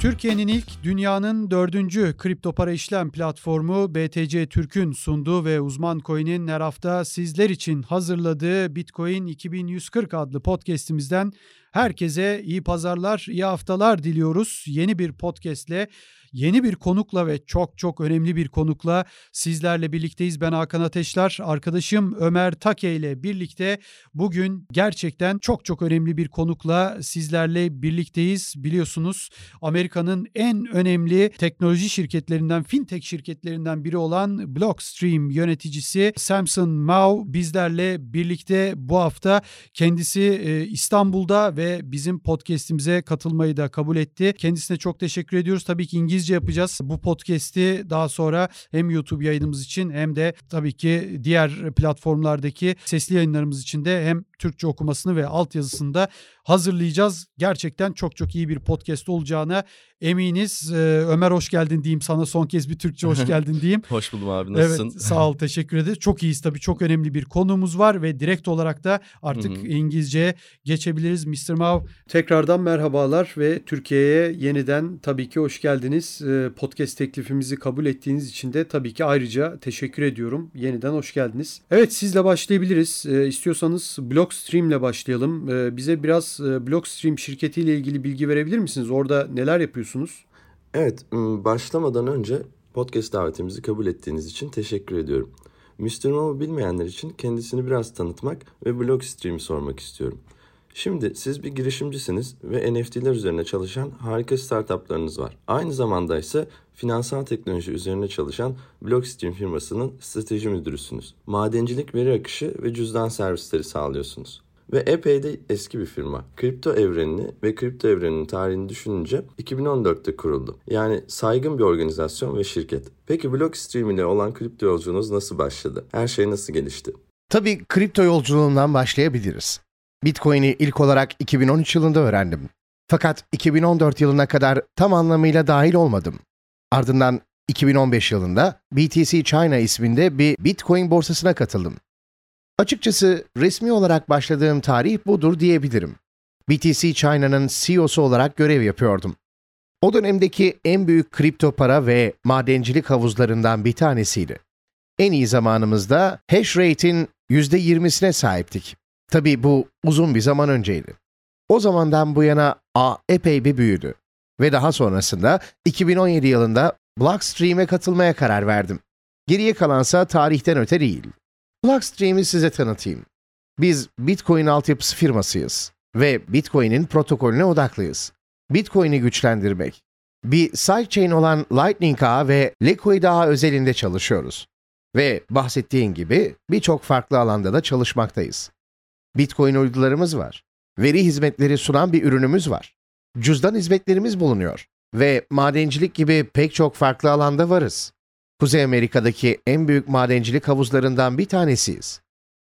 Türkiye'nin ilk dünyanın dördüncü kripto para işlem platformu BTC Türk'ün sunduğu ve Uzman Coin'in her hafta sizler için hazırladığı Bitcoin 2140 adlı podcast'imizden herkese iyi pazarlar, iyi haftalar diliyoruz. Yeni bir podcast'le yeni bir konukla ve çok çok önemli bir konukla sizlerle birlikteyiz. Ben Hakan Ateşler, arkadaşım Ömer Take ile birlikte bugün gerçekten çok çok önemli bir konukla sizlerle birlikteyiz. Biliyorsunuz Amerika'nın en önemli teknoloji şirketlerinden, fintech şirketlerinden biri olan Blockstream yöneticisi Samson Mao bizlerle birlikte bu hafta kendisi e, İstanbul'da ve bizim podcast'imize katılmayı da kabul etti. Kendisine çok teşekkür ediyoruz. Tabii ki İngilizce yapacağız. Bu podcast'i daha sonra hem YouTube yayınımız için hem de tabii ki diğer platformlardaki sesli yayınlarımız için de hem Türkçe okumasını ve altyazısını da hazırlayacağız. Gerçekten çok çok iyi bir podcast olacağına eminiz. Ee, Ömer hoş geldin diyeyim sana son kez bir Türkçe hoş geldin diyeyim. hoş buldum abi nasılsın? Evet sağ ol teşekkür ederiz. Çok iyiyiz tabii çok önemli bir konumuz var ve direkt olarak da artık Hı-hı. İngilizceye geçebiliriz. Mr. Mav tekrardan merhabalar ve Türkiye'ye yeniden tabii ki hoş geldiniz. Ee, podcast teklifimizi kabul ettiğiniz için de tabii ki ayrıca teşekkür ediyorum. Yeniden hoş geldiniz. Evet sizle başlayabiliriz. Ee, istiyorsanız Blockstream ile başlayalım. Ee, bize biraz Blockstream şirketiyle ilgili bilgi verebilir misiniz? Orada neler yapıyorsunuz? Evet, başlamadan önce podcast davetimizi kabul ettiğiniz için teşekkür ediyorum. Mo'u bilmeyenler için kendisini biraz tanıtmak ve Blockstream'i sormak istiyorum. Şimdi siz bir girişimcisiniz ve NFT'ler üzerine çalışan harika startuplarınız var. Aynı zamanda ise finansal teknoloji üzerine çalışan Blockstream firmasının strateji müdürüsünüz. Madencilik veri akışı ve cüzdan servisleri sağlıyorsunuz. Ve epey de eski bir firma. Kripto evrenini ve kripto evreninin tarihini düşününce 2014'te kuruldu. Yani saygın bir organizasyon ve şirket. Peki Blockstream ile olan kripto yolculuğunuz nasıl başladı? Her şey nasıl gelişti? Tabii kripto yolculuğundan başlayabiliriz. Bitcoin'i ilk olarak 2013 yılında öğrendim. Fakat 2014 yılına kadar tam anlamıyla dahil olmadım. Ardından 2015 yılında BTC China isminde bir Bitcoin borsasına katıldım. Açıkçası resmi olarak başladığım tarih budur diyebilirim. BTC China'nın CEO'su olarak görev yapıyordum. O dönemdeki en büyük kripto para ve madencilik havuzlarından bir tanesiydi. En iyi zamanımızda hash rate'in %20'sine sahiptik. Tabii bu uzun bir zaman önceydi. O zamandan bu yana A epey bir büyüdü. Ve daha sonrasında 2017 yılında Blockstream'e katılmaya karar verdim. Geriye kalansa tarihten öte değil. Blockstream'i size tanıtayım. Biz Bitcoin altyapısı firmasıyız ve Bitcoin'in protokolüne odaklıyız. Bitcoin'i güçlendirmek. Bir sidechain olan Lightning Ağı ve Liquid Ağı özelinde çalışıyoruz. Ve bahsettiğin gibi birçok farklı alanda da çalışmaktayız. Bitcoin uydularımız var. Veri hizmetleri sunan bir ürünümüz var. Cüzdan hizmetlerimiz bulunuyor. Ve madencilik gibi pek çok farklı alanda varız. Kuzey Amerika'daki en büyük madencilik havuzlarından bir tanesiyiz.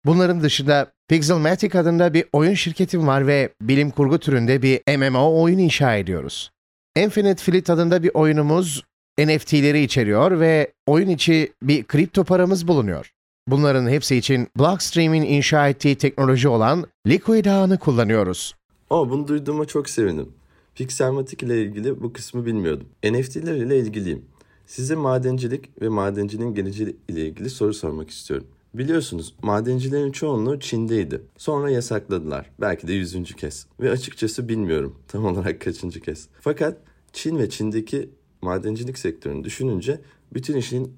Bunların dışında Pixelmatic adında bir oyun şirketim var ve bilim kurgu türünde bir MMO oyun inşa ediyoruz. Infinite Fleet adında bir oyunumuz NFT'leri içeriyor ve oyun içi bir kripto paramız bulunuyor. Bunların hepsi için Blockstream'in inşa ettiği teknoloji olan Liquid ağını kullanıyoruz. Aa, bunu duyduğuma çok sevindim. Pixelmatic ile ilgili bu kısmı bilmiyordum. NFT'ler ile ilgiliyim. Size madencilik ve madenciliğin geleceği ile ilgili soru sormak istiyorum. Biliyorsunuz madencilerin çoğunluğu Çin'deydi. Sonra yasakladılar. Belki de yüzüncü kez. Ve açıkçası bilmiyorum tam olarak kaçıncı kez. Fakat Çin ve Çin'deki madencilik sektörünü düşününce bütün işin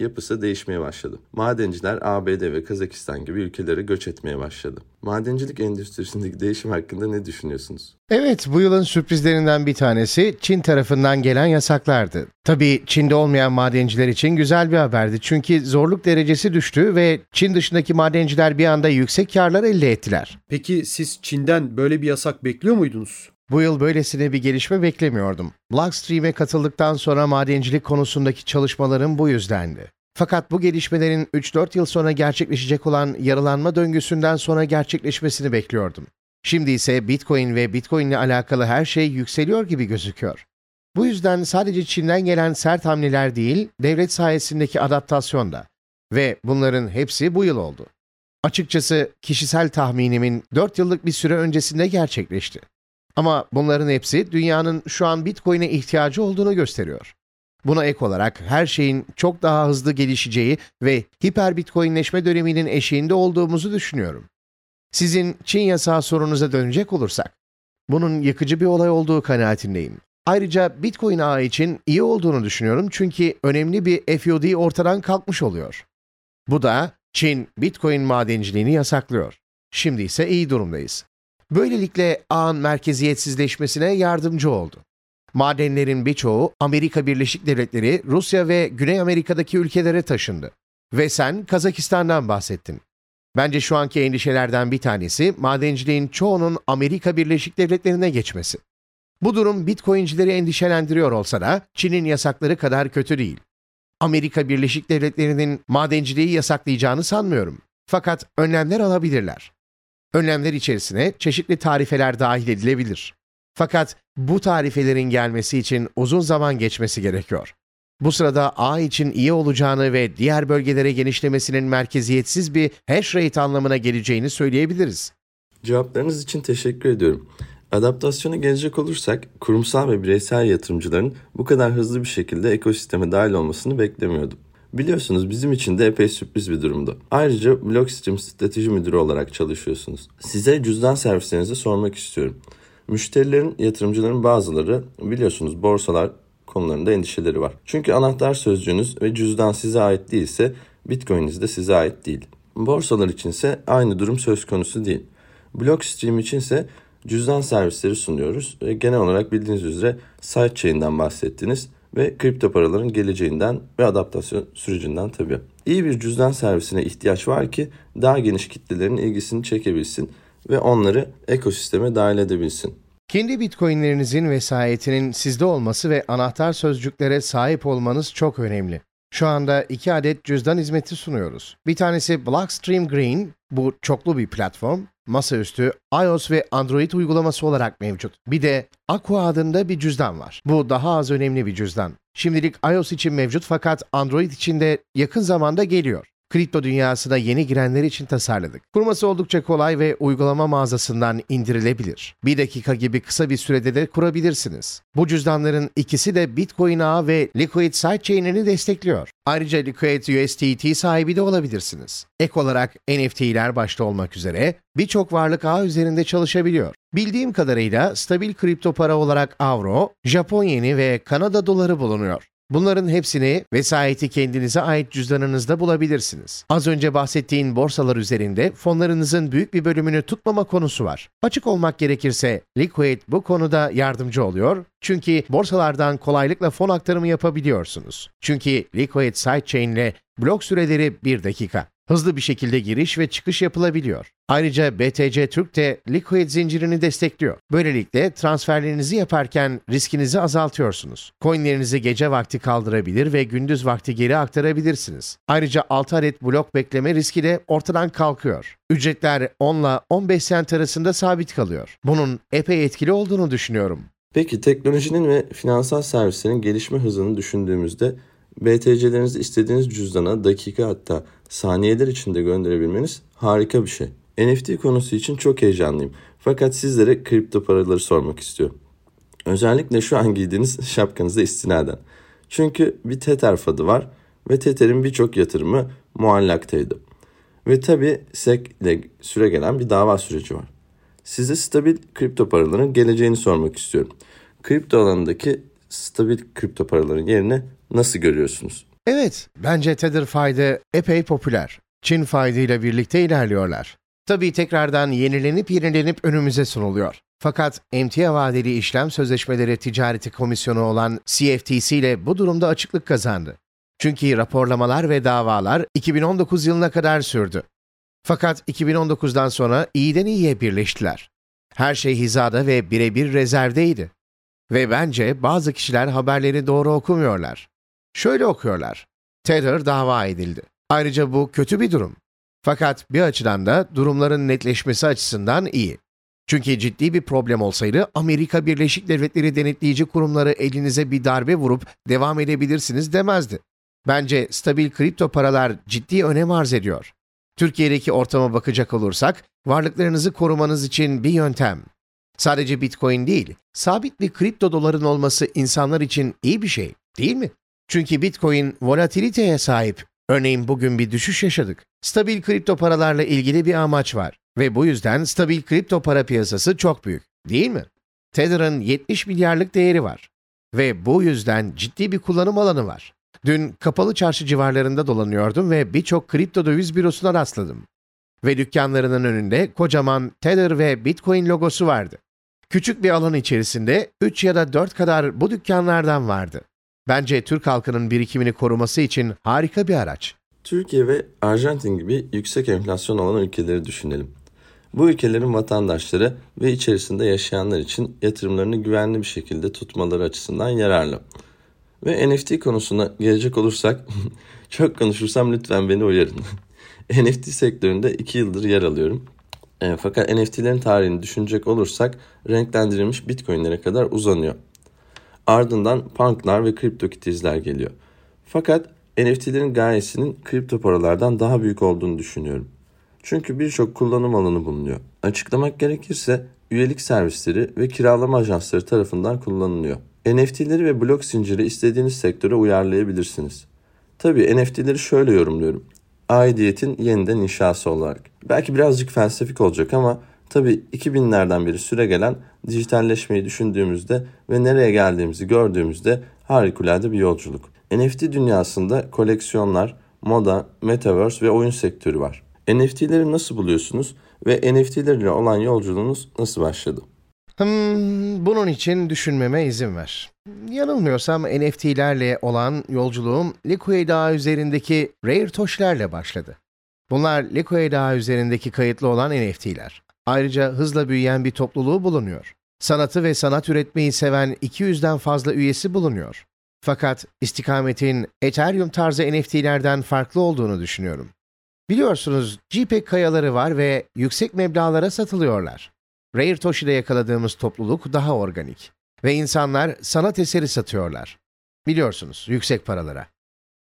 yapısı değişmeye başladı. Madenciler ABD ve Kazakistan gibi ülkelere göç etmeye başladı. Madencilik endüstrisindeki değişim hakkında ne düşünüyorsunuz? Evet, bu yılın sürprizlerinden bir tanesi Çin tarafından gelen yasaklardı. Tabii Çin'de olmayan madenciler için güzel bir haberdi çünkü zorluk derecesi düştü ve Çin dışındaki madenciler bir anda yüksek karlar elde ettiler. Peki siz Çin'den böyle bir yasak bekliyor muydunuz? Bu yıl böylesine bir gelişme beklemiyordum. Blockstream'e katıldıktan sonra madencilik konusundaki çalışmalarım bu yüzdendi. Fakat bu gelişmelerin 3-4 yıl sonra gerçekleşecek olan yarılanma döngüsünden sonra gerçekleşmesini bekliyordum. Şimdi ise Bitcoin ve Bitcoin ile alakalı her şey yükseliyor gibi gözüküyor. Bu yüzden sadece Çin'den gelen sert hamleler değil, devlet sayesindeki adaptasyon da. Ve bunların hepsi bu yıl oldu. Açıkçası kişisel tahminimin 4 yıllık bir süre öncesinde gerçekleşti. Ama bunların hepsi dünyanın şu an Bitcoin'e ihtiyacı olduğunu gösteriyor. Buna ek olarak her şeyin çok daha hızlı gelişeceği ve hiper bitcoinleşme döneminin eşiğinde olduğumuzu düşünüyorum. Sizin Çin yasağı sorunuza dönecek olursak, bunun yıkıcı bir olay olduğu kanaatindeyim. Ayrıca Bitcoin ağı için iyi olduğunu düşünüyorum çünkü önemli bir FUD ortadan kalkmış oluyor. Bu da Çin Bitcoin madenciliğini yasaklıyor. Şimdi ise iyi durumdayız. Böylelikle ağın merkeziyetsizleşmesine yardımcı oldu. Madenlerin birçoğu Amerika Birleşik Devletleri, Rusya ve Güney Amerika'daki ülkelere taşındı. Ve sen Kazakistan'dan bahsettin. Bence şu anki endişelerden bir tanesi madenciliğin çoğunun Amerika Birleşik Devletleri'ne geçmesi. Bu durum Bitcoin'cileri endişelendiriyor olsa da Çin'in yasakları kadar kötü değil. Amerika Birleşik Devletleri'nin madenciliği yasaklayacağını sanmıyorum. Fakat önlemler alabilirler. Önlemler içerisine çeşitli tarifeler dahil edilebilir. Fakat bu tarifelerin gelmesi için uzun zaman geçmesi gerekiyor. Bu sırada A için iyi olacağını ve diğer bölgelere genişlemesinin merkeziyetsiz bir hash rate anlamına geleceğini söyleyebiliriz. Cevaplarınız için teşekkür ediyorum. Adaptasyona gelecek olursak kurumsal ve bireysel yatırımcıların bu kadar hızlı bir şekilde ekosisteme dahil olmasını beklemiyordum. Biliyorsunuz bizim için de epey sürpriz bir durumdu. Ayrıca Blockstream strateji müdürü olarak çalışıyorsunuz. Size cüzdan servislerinizi sormak istiyorum. Müşterilerin, yatırımcıların bazıları biliyorsunuz borsalar konularında endişeleri var. Çünkü anahtar sözcüğünüz ve cüzdan size ait değilse Bitcoin'iniz de size ait değil. Borsalar içinse aynı durum söz konusu değil. Blockstream içinse cüzdan servisleri sunuyoruz. ve Genel olarak bildiğiniz üzere sidechain'den bahsettiniz ve kripto paraların geleceğinden ve adaptasyon sürecinden tabii. İyi bir cüzdan servisine ihtiyaç var ki daha geniş kitlelerin ilgisini çekebilsin ve onları ekosisteme dahil edebilsin. Kendi bitcoinlerinizin vesayetinin sizde olması ve anahtar sözcüklere sahip olmanız çok önemli. Şu anda iki adet cüzdan hizmeti sunuyoruz. Bir tanesi Blockstream Green, bu çoklu bir platform. Masaüstü iOS ve Android uygulaması olarak mevcut. Bir de Aqua adında bir cüzdan var. Bu daha az önemli bir cüzdan. Şimdilik iOS için mevcut fakat Android için de yakın zamanda geliyor kripto dünyasına yeni girenler için tasarladık. Kurması oldukça kolay ve uygulama mağazasından indirilebilir. Bir dakika gibi kısa bir sürede de kurabilirsiniz. Bu cüzdanların ikisi de Bitcoin ağı ve Liquid sidechain'ini destekliyor. Ayrıca Liquid USDT sahibi de olabilirsiniz. Ek olarak NFT'ler başta olmak üzere birçok varlık ağı üzerinde çalışabiliyor. Bildiğim kadarıyla stabil kripto para olarak avro, Japon yeni ve Kanada doları bulunuyor. Bunların hepsini vesayeti kendinize ait cüzdanınızda bulabilirsiniz. Az önce bahsettiğin borsalar üzerinde fonlarınızın büyük bir bölümünü tutmama konusu var. Açık olmak gerekirse Liquid bu konuda yardımcı oluyor çünkü borsalardan kolaylıkla fon aktarımı yapabiliyorsunuz. Çünkü Liquid Sidechain ile blok süreleri 1 dakika hızlı bir şekilde giriş ve çıkış yapılabiliyor. Ayrıca BTC Türk de Liquid zincirini destekliyor. Böylelikle transferlerinizi yaparken riskinizi azaltıyorsunuz. Coinlerinizi gece vakti kaldırabilir ve gündüz vakti geri aktarabilirsiniz. Ayrıca 6 adet blok bekleme riski de ortadan kalkıyor. Ücretler 10 ile 15 sent arasında sabit kalıyor. Bunun epey etkili olduğunu düşünüyorum. Peki teknolojinin ve finansal servislerin gelişme hızını düşündüğümüzde BTC'lerinizi istediğiniz cüzdana dakika hatta saniyeler içinde gönderebilmeniz harika bir şey. NFT konusu için çok heyecanlıyım. Fakat sizlere kripto paraları sormak istiyorum. Özellikle şu an giydiğiniz şapkanıza istinaden. Çünkü bir Tether fadı var ve Tether'in birçok yatırımı muallaktaydı. Ve tabi SEC ile süre gelen bir dava süreci var. Size stabil kripto paraların geleceğini sormak istiyorum. Kripto alanındaki stabil kripto paraların yerine nasıl görüyorsunuz? Evet, bence Tether fayda epey popüler. Çin ile birlikte ilerliyorlar. Tabii tekrardan yenilenip yenilenip önümüze sunuluyor. Fakat emtia vadeli işlem sözleşmeleri ticareti komisyonu olan CFTC ile bu durumda açıklık kazandı. Çünkü raporlamalar ve davalar 2019 yılına kadar sürdü. Fakat 2019'dan sonra iyiden iyiye birleştiler. Her şey hizada ve birebir rezervdeydi. Ve bence bazı kişiler haberleri doğru okumuyorlar. Şöyle okuyorlar. Tether dava edildi. Ayrıca bu kötü bir durum. Fakat bir açıdan da durumların netleşmesi açısından iyi. Çünkü ciddi bir problem olsaydı Amerika Birleşik Devletleri denetleyici kurumları elinize bir darbe vurup devam edebilirsiniz demezdi. Bence stabil kripto paralar ciddi önem arz ediyor. Türkiye'deki ortama bakacak olursak varlıklarınızı korumanız için bir yöntem. Sadece Bitcoin değil, sabit bir kripto doların olması insanlar için iyi bir şey, değil mi? Çünkü Bitcoin volatiliteye sahip. Örneğin bugün bir düşüş yaşadık. Stabil kripto paralarla ilgili bir amaç var ve bu yüzden stabil kripto para piyasası çok büyük, değil mi? Tether'ın 70 milyarlık değeri var ve bu yüzden ciddi bir kullanım alanı var. Dün kapalı çarşı civarlarında dolanıyordum ve birçok kripto döviz bürosuna rastladım. Ve dükkanlarının önünde kocaman Tether ve Bitcoin logosu vardı. Küçük bir alan içerisinde 3 ya da 4 kadar bu dükkanlardan vardı. Bence Türk halkının birikimini koruması için harika bir araç. Türkiye ve Arjantin gibi yüksek enflasyon olan ülkeleri düşünelim. Bu ülkelerin vatandaşları ve içerisinde yaşayanlar için yatırımlarını güvenli bir şekilde tutmaları açısından yararlı. Ve NFT konusuna gelecek olursak, çok konuşursam lütfen beni uyarın. NFT sektöründe 2 yıldır yer alıyorum. E, fakat NFT'lerin tarihini düşünecek olursak renklendirilmiş bitcoinlere kadar uzanıyor. Ardından punklar ve CryptoKitties'ler geliyor. Fakat NFT'lerin gayesinin kripto paralardan daha büyük olduğunu düşünüyorum. Çünkü birçok kullanım alanı bulunuyor. Açıklamak gerekirse üyelik servisleri ve kiralama ajansları tarafından kullanılıyor. NFT'leri ve blok zinciri istediğiniz sektöre uyarlayabilirsiniz. Tabii NFT'leri şöyle yorumluyorum. Aidiyetin yeniden inşası olarak. Belki birazcık felsefik olacak ama tabii 2000'lerden beri süre gelen dijitalleşmeyi düşündüğümüzde ve nereye geldiğimizi gördüğümüzde harikulade bir yolculuk. NFT dünyasında koleksiyonlar, moda, metaverse ve oyun sektörü var. NFT'leri nasıl buluyorsunuz ve NFT'lerle olan yolculuğunuz nasıl başladı? Hmm, bunun için düşünmeme izin ver. Yanılmıyorsam NFT'lerle olan yolculuğum Liquid Ağı üzerindeki Rare Tosh'lerle başladı. Bunlar Liquid Ağı üzerindeki kayıtlı olan NFT'ler. Ayrıca hızla büyüyen bir topluluğu bulunuyor. Sanatı ve sanat üretmeyi seven 200'den fazla üyesi bulunuyor. Fakat istikametin Ethereum tarzı NFT'lerden farklı olduğunu düşünüyorum. Biliyorsunuz JPEG kayaları var ve yüksek meblağlara satılıyorlar. Rare Toshi'de yakaladığımız topluluk daha organik. Ve insanlar sanat eseri satıyorlar. Biliyorsunuz, yüksek paralara.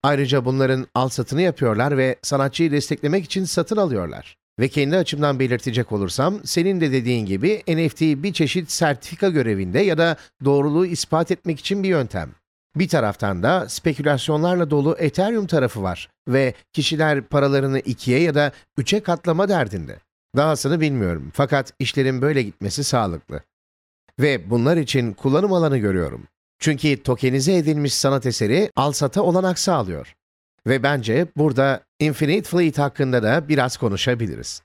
Ayrıca bunların al satını yapıyorlar ve sanatçıyı desteklemek için satın alıyorlar. Ve kendi açımdan belirtecek olursam, senin de dediğin gibi NFT bir çeşit sertifika görevinde ya da doğruluğu ispat etmek için bir yöntem. Bir taraftan da spekülasyonlarla dolu Ethereum tarafı var ve kişiler paralarını ikiye ya da üçe katlama derdinde. Dahasını bilmiyorum fakat işlerin böyle gitmesi sağlıklı. Ve bunlar için kullanım alanı görüyorum. Çünkü tokenize edilmiş sanat eseri al-sata olanak sağlıyor. Ve bence burada Infinite Fleet hakkında da biraz konuşabiliriz.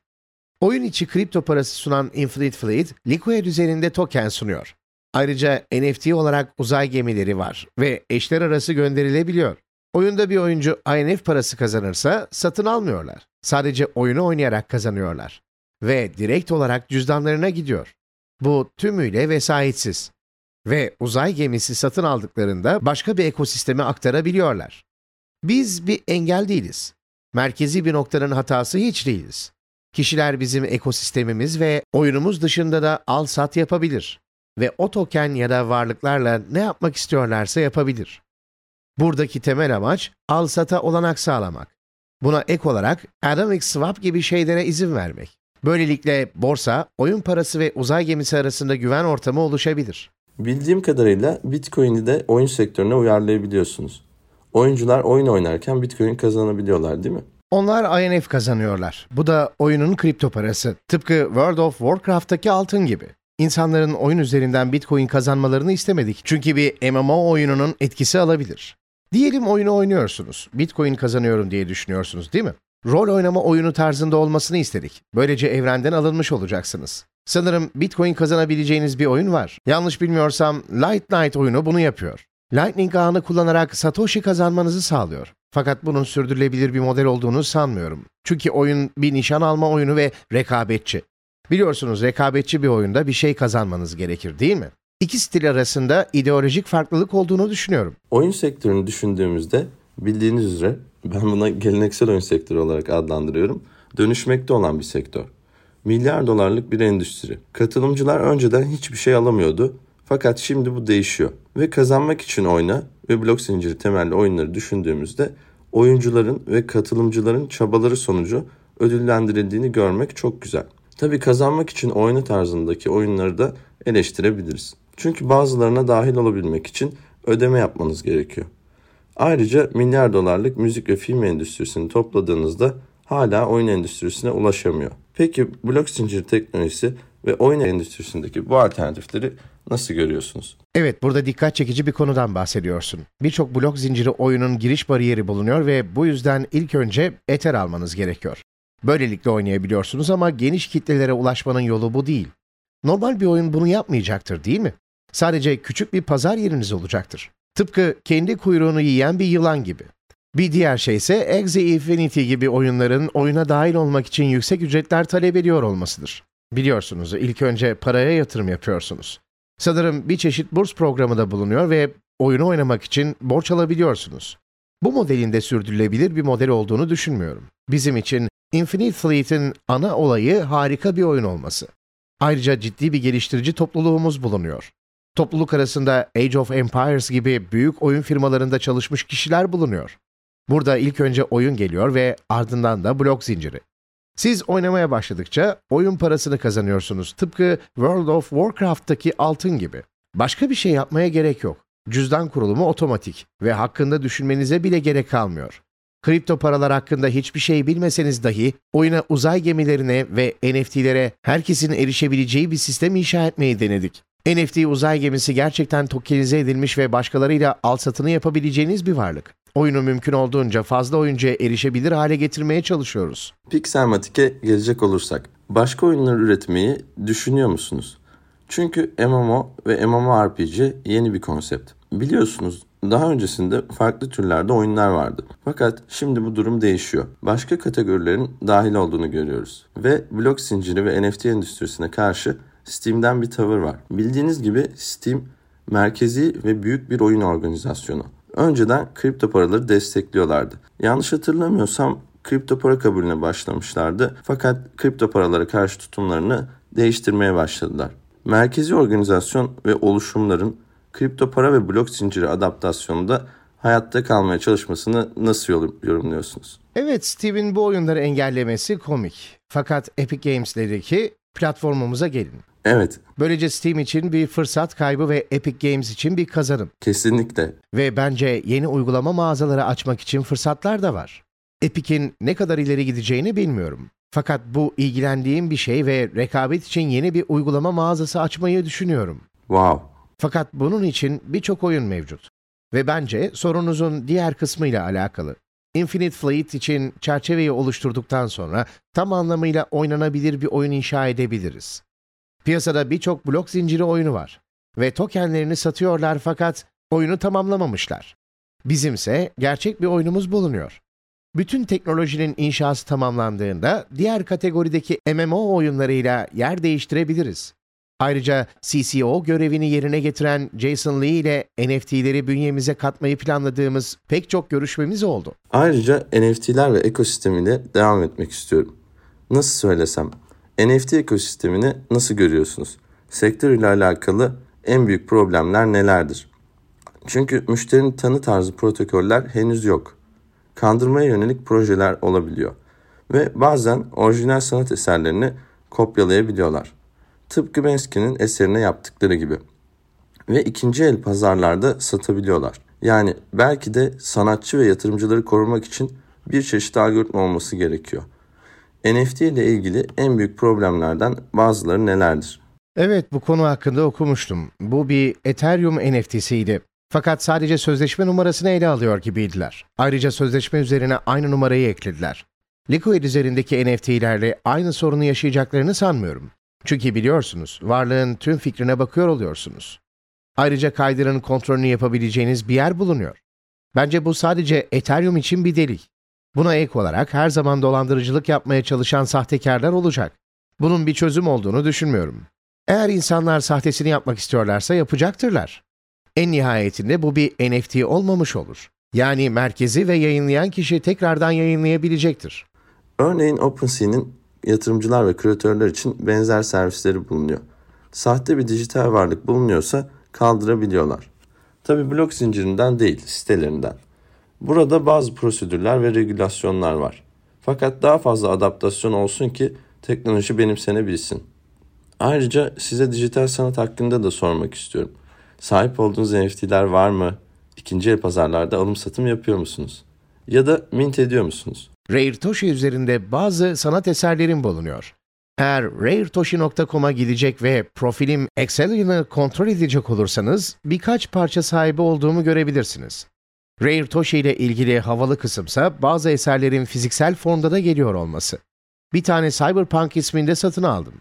Oyun içi kripto parası sunan Infinite Fleet, Liquid üzerinde token sunuyor. Ayrıca NFT olarak uzay gemileri var ve eşler arası gönderilebiliyor. Oyunda bir oyuncu INF parası kazanırsa satın almıyorlar. Sadece oyunu oynayarak kazanıyorlar. Ve direkt olarak cüzdanlarına gidiyor. Bu tümüyle vesayetsiz. Ve uzay gemisi satın aldıklarında başka bir ekosisteme aktarabiliyorlar. Biz bir engel değiliz. Merkezi bir noktanın hatası hiç değiliz. Kişiler bizim ekosistemimiz ve oyunumuz dışında da al-sat yapabilir ve o token ya da varlıklarla ne yapmak istiyorlarsa yapabilir. Buradaki temel amaç al-sata olanak sağlamak. Buna ek olarak Atomic Swap gibi şeylere izin vermek. Böylelikle borsa, oyun parası ve uzay gemisi arasında güven ortamı oluşabilir. Bildiğim kadarıyla Bitcoin'i de oyun sektörüne uyarlayabiliyorsunuz. Oyuncular oyun oynarken Bitcoin kazanabiliyorlar değil mi? Onlar INF kazanıyorlar. Bu da oyunun kripto parası. Tıpkı World of Warcraft'taki altın gibi. İnsanların oyun üzerinden Bitcoin kazanmalarını istemedik. Çünkü bir MMO oyununun etkisi alabilir. Diyelim oyunu oynuyorsunuz. Bitcoin kazanıyorum diye düşünüyorsunuz değil mi? Rol oynama oyunu tarzında olmasını istedik. Böylece evrenden alınmış olacaksınız. Sanırım Bitcoin kazanabileceğiniz bir oyun var. Yanlış bilmiyorsam Light Night oyunu bunu yapıyor. Lightning ağını kullanarak Satoshi kazanmanızı sağlıyor. Fakat bunun sürdürülebilir bir model olduğunu sanmıyorum. Çünkü oyun bir nişan alma oyunu ve rekabetçi. Biliyorsunuz rekabetçi bir oyunda bir şey kazanmanız gerekir değil mi? İki stil arasında ideolojik farklılık olduğunu düşünüyorum. Oyun sektörünü düşündüğümüzde bildiğiniz üzere ben buna geleneksel oyun sektörü olarak adlandırıyorum. Dönüşmekte olan bir sektör. Milyar dolarlık bir endüstri. Katılımcılar önceden hiçbir şey alamıyordu. Fakat şimdi bu değişiyor. Ve kazanmak için oyna ve blok zinciri temelli oyunları düşündüğümüzde oyuncuların ve katılımcıların çabaları sonucu ödüllendirildiğini görmek çok güzel. Tabi kazanmak için oyunu tarzındaki oyunları da eleştirebiliriz. Çünkü bazılarına dahil olabilmek için ödeme yapmanız gerekiyor. Ayrıca milyar dolarlık müzik ve film endüstrisini topladığınızda hala oyun endüstrisine ulaşamıyor. Peki blok zincir teknolojisi ve oyun endüstrisindeki bu alternatifleri nasıl görüyorsunuz? Evet, burada dikkat çekici bir konudan bahsediyorsun. Birçok blok zinciri oyunun giriş bariyeri bulunuyor ve bu yüzden ilk önce Ether almanız gerekiyor. Böylelikle oynayabiliyorsunuz ama geniş kitlelere ulaşmanın yolu bu değil. Normal bir oyun bunu yapmayacaktır değil mi? Sadece küçük bir pazar yeriniz olacaktır. Tıpkı kendi kuyruğunu yiyen bir yılan gibi. Bir diğer şey ise Exe Infinity gibi oyunların oyuna dahil olmak için yüksek ücretler talep ediyor olmasıdır. Biliyorsunuz ilk önce paraya yatırım yapıyorsunuz. Sanırım bir çeşit burs programı da bulunuyor ve oyunu oynamak için borç alabiliyorsunuz. Bu modelin de sürdürülebilir bir model olduğunu düşünmüyorum. Bizim için Infinite Fleet'in ana olayı harika bir oyun olması. Ayrıca ciddi bir geliştirici topluluğumuz bulunuyor. Topluluk arasında Age of Empires gibi büyük oyun firmalarında çalışmış kişiler bulunuyor. Burada ilk önce oyun geliyor ve ardından da blok zinciri. Siz oynamaya başladıkça oyun parasını kazanıyorsunuz. Tıpkı World of Warcraft'taki altın gibi. Başka bir şey yapmaya gerek yok. Cüzdan kurulumu otomatik ve hakkında düşünmenize bile gerek kalmıyor. Kripto paralar hakkında hiçbir şey bilmeseniz dahi oyuna uzay gemilerine ve NFT'lere herkesin erişebileceği bir sistem inşa etmeyi denedik. NFT uzay gemisi gerçekten tokenize edilmiş ve başkalarıyla al satını yapabileceğiniz bir varlık. Oyunu mümkün olduğunca fazla oyuncuya erişebilir hale getirmeye çalışıyoruz. Pixelmatic'e gelecek olursak, başka oyunlar üretmeyi düşünüyor musunuz? Çünkü MMO ve MMORPG yeni bir konsept. Biliyorsunuz daha öncesinde farklı türlerde oyunlar vardı. Fakat şimdi bu durum değişiyor. Başka kategorilerin dahil olduğunu görüyoruz. Ve blok zinciri ve NFT endüstrisine karşı Steam'den bir tavır var. Bildiğiniz gibi Steam merkezi ve büyük bir oyun organizasyonu. Önceden kripto paraları destekliyorlardı. Yanlış hatırlamıyorsam kripto para kabulüne başlamışlardı fakat kripto paralara karşı tutumlarını değiştirmeye başladılar. Merkezi organizasyon ve oluşumların kripto para ve blok zinciri adaptasyonunda hayatta kalmaya çalışmasını nasıl yorumluyorsunuz? Evet, Steve'in bu oyunları engellemesi komik. Fakat Epic Games dedi ki platformumuza gelin. Evet. Böylece Steam için bir fırsat kaybı ve Epic Games için bir kazanım. Kesinlikle. Ve bence yeni uygulama mağazaları açmak için fırsatlar da var. Epic'in ne kadar ileri gideceğini bilmiyorum. Fakat bu ilgilendiğim bir şey ve rekabet için yeni bir uygulama mağazası açmayı düşünüyorum. Wow. Fakat bunun için birçok oyun mevcut. Ve bence sorunuzun diğer kısmıyla alakalı. Infinite Fleet için çerçeveyi oluşturduktan sonra tam anlamıyla oynanabilir bir oyun inşa edebiliriz. Piyasada birçok blok zinciri oyunu var ve tokenlerini satıyorlar fakat oyunu tamamlamamışlar. Bizimse gerçek bir oyunumuz bulunuyor. Bütün teknolojinin inşası tamamlandığında diğer kategorideki MMO oyunlarıyla yer değiştirebiliriz. Ayrıca CCO görevini yerine getiren Jason Lee ile NFT'leri bünyemize katmayı planladığımız pek çok görüşmemiz oldu. Ayrıca NFT'ler ve ekosistemiyle devam etmek istiyorum. Nasıl söylesem, NFT ekosistemini nasıl görüyorsunuz? Sektör ile alakalı en büyük problemler nelerdir? Çünkü müşterinin tanı tarzı protokoller henüz yok. Kandırmaya yönelik projeler olabiliyor ve bazen orijinal sanat eserlerini kopyalayabiliyorlar. Tıpkı Banksky'nin eserine yaptıkları gibi. Ve ikinci el pazarlarda satabiliyorlar. Yani belki de sanatçı ve yatırımcıları korumak için bir çeşit algoritma olması gerekiyor. NFT ile ilgili en büyük problemlerden bazıları nelerdir? Evet, bu konu hakkında okumuştum. Bu bir Ethereum NFT'siydi. Fakat sadece sözleşme numarasını ele alıyor gibiydiler. Ayrıca sözleşme üzerine aynı numarayı eklediler. Liquid üzerindeki NFT'lerle aynı sorunu yaşayacaklarını sanmıyorum. Çünkü biliyorsunuz, varlığın tüm fikrine bakıyor oluyorsunuz. Ayrıca kaydırın kontrolünü yapabileceğiniz bir yer bulunuyor. Bence bu sadece Ethereum için bir delik. Buna ek olarak her zaman dolandırıcılık yapmaya çalışan sahtekarlar olacak. Bunun bir çözüm olduğunu düşünmüyorum. Eğer insanlar sahtesini yapmak istiyorlarsa yapacaktırlar. En nihayetinde bu bir NFT olmamış olur. Yani merkezi ve yayınlayan kişi tekrardan yayınlayabilecektir. Örneğin OpenSea'nin yatırımcılar ve kreatörler için benzer servisleri bulunuyor. Sahte bir dijital varlık bulunuyorsa kaldırabiliyorlar. Tabi blok zincirinden değil, sitelerinden. Burada bazı prosedürler ve regülasyonlar var. Fakat daha fazla adaptasyon olsun ki teknoloji benimsenebilsin. Ayrıca size dijital sanat hakkında da sormak istiyorum. Sahip olduğunuz NFT'ler var mı? İkinci el pazarlarda alım satım yapıyor musunuz? Ya da mint ediyor musunuz? Raretoshi üzerinde bazı sanat eserlerim bulunuyor. Eğer raretoshi.com'a gidecek ve profilim Excel'ini kontrol edecek olursanız birkaç parça sahibi olduğumu görebilirsiniz. Raretoshi ile ilgili havalı kısımsa bazı eserlerin fiziksel formda da geliyor olması. Bir tane Cyberpunk isminde satın aldım.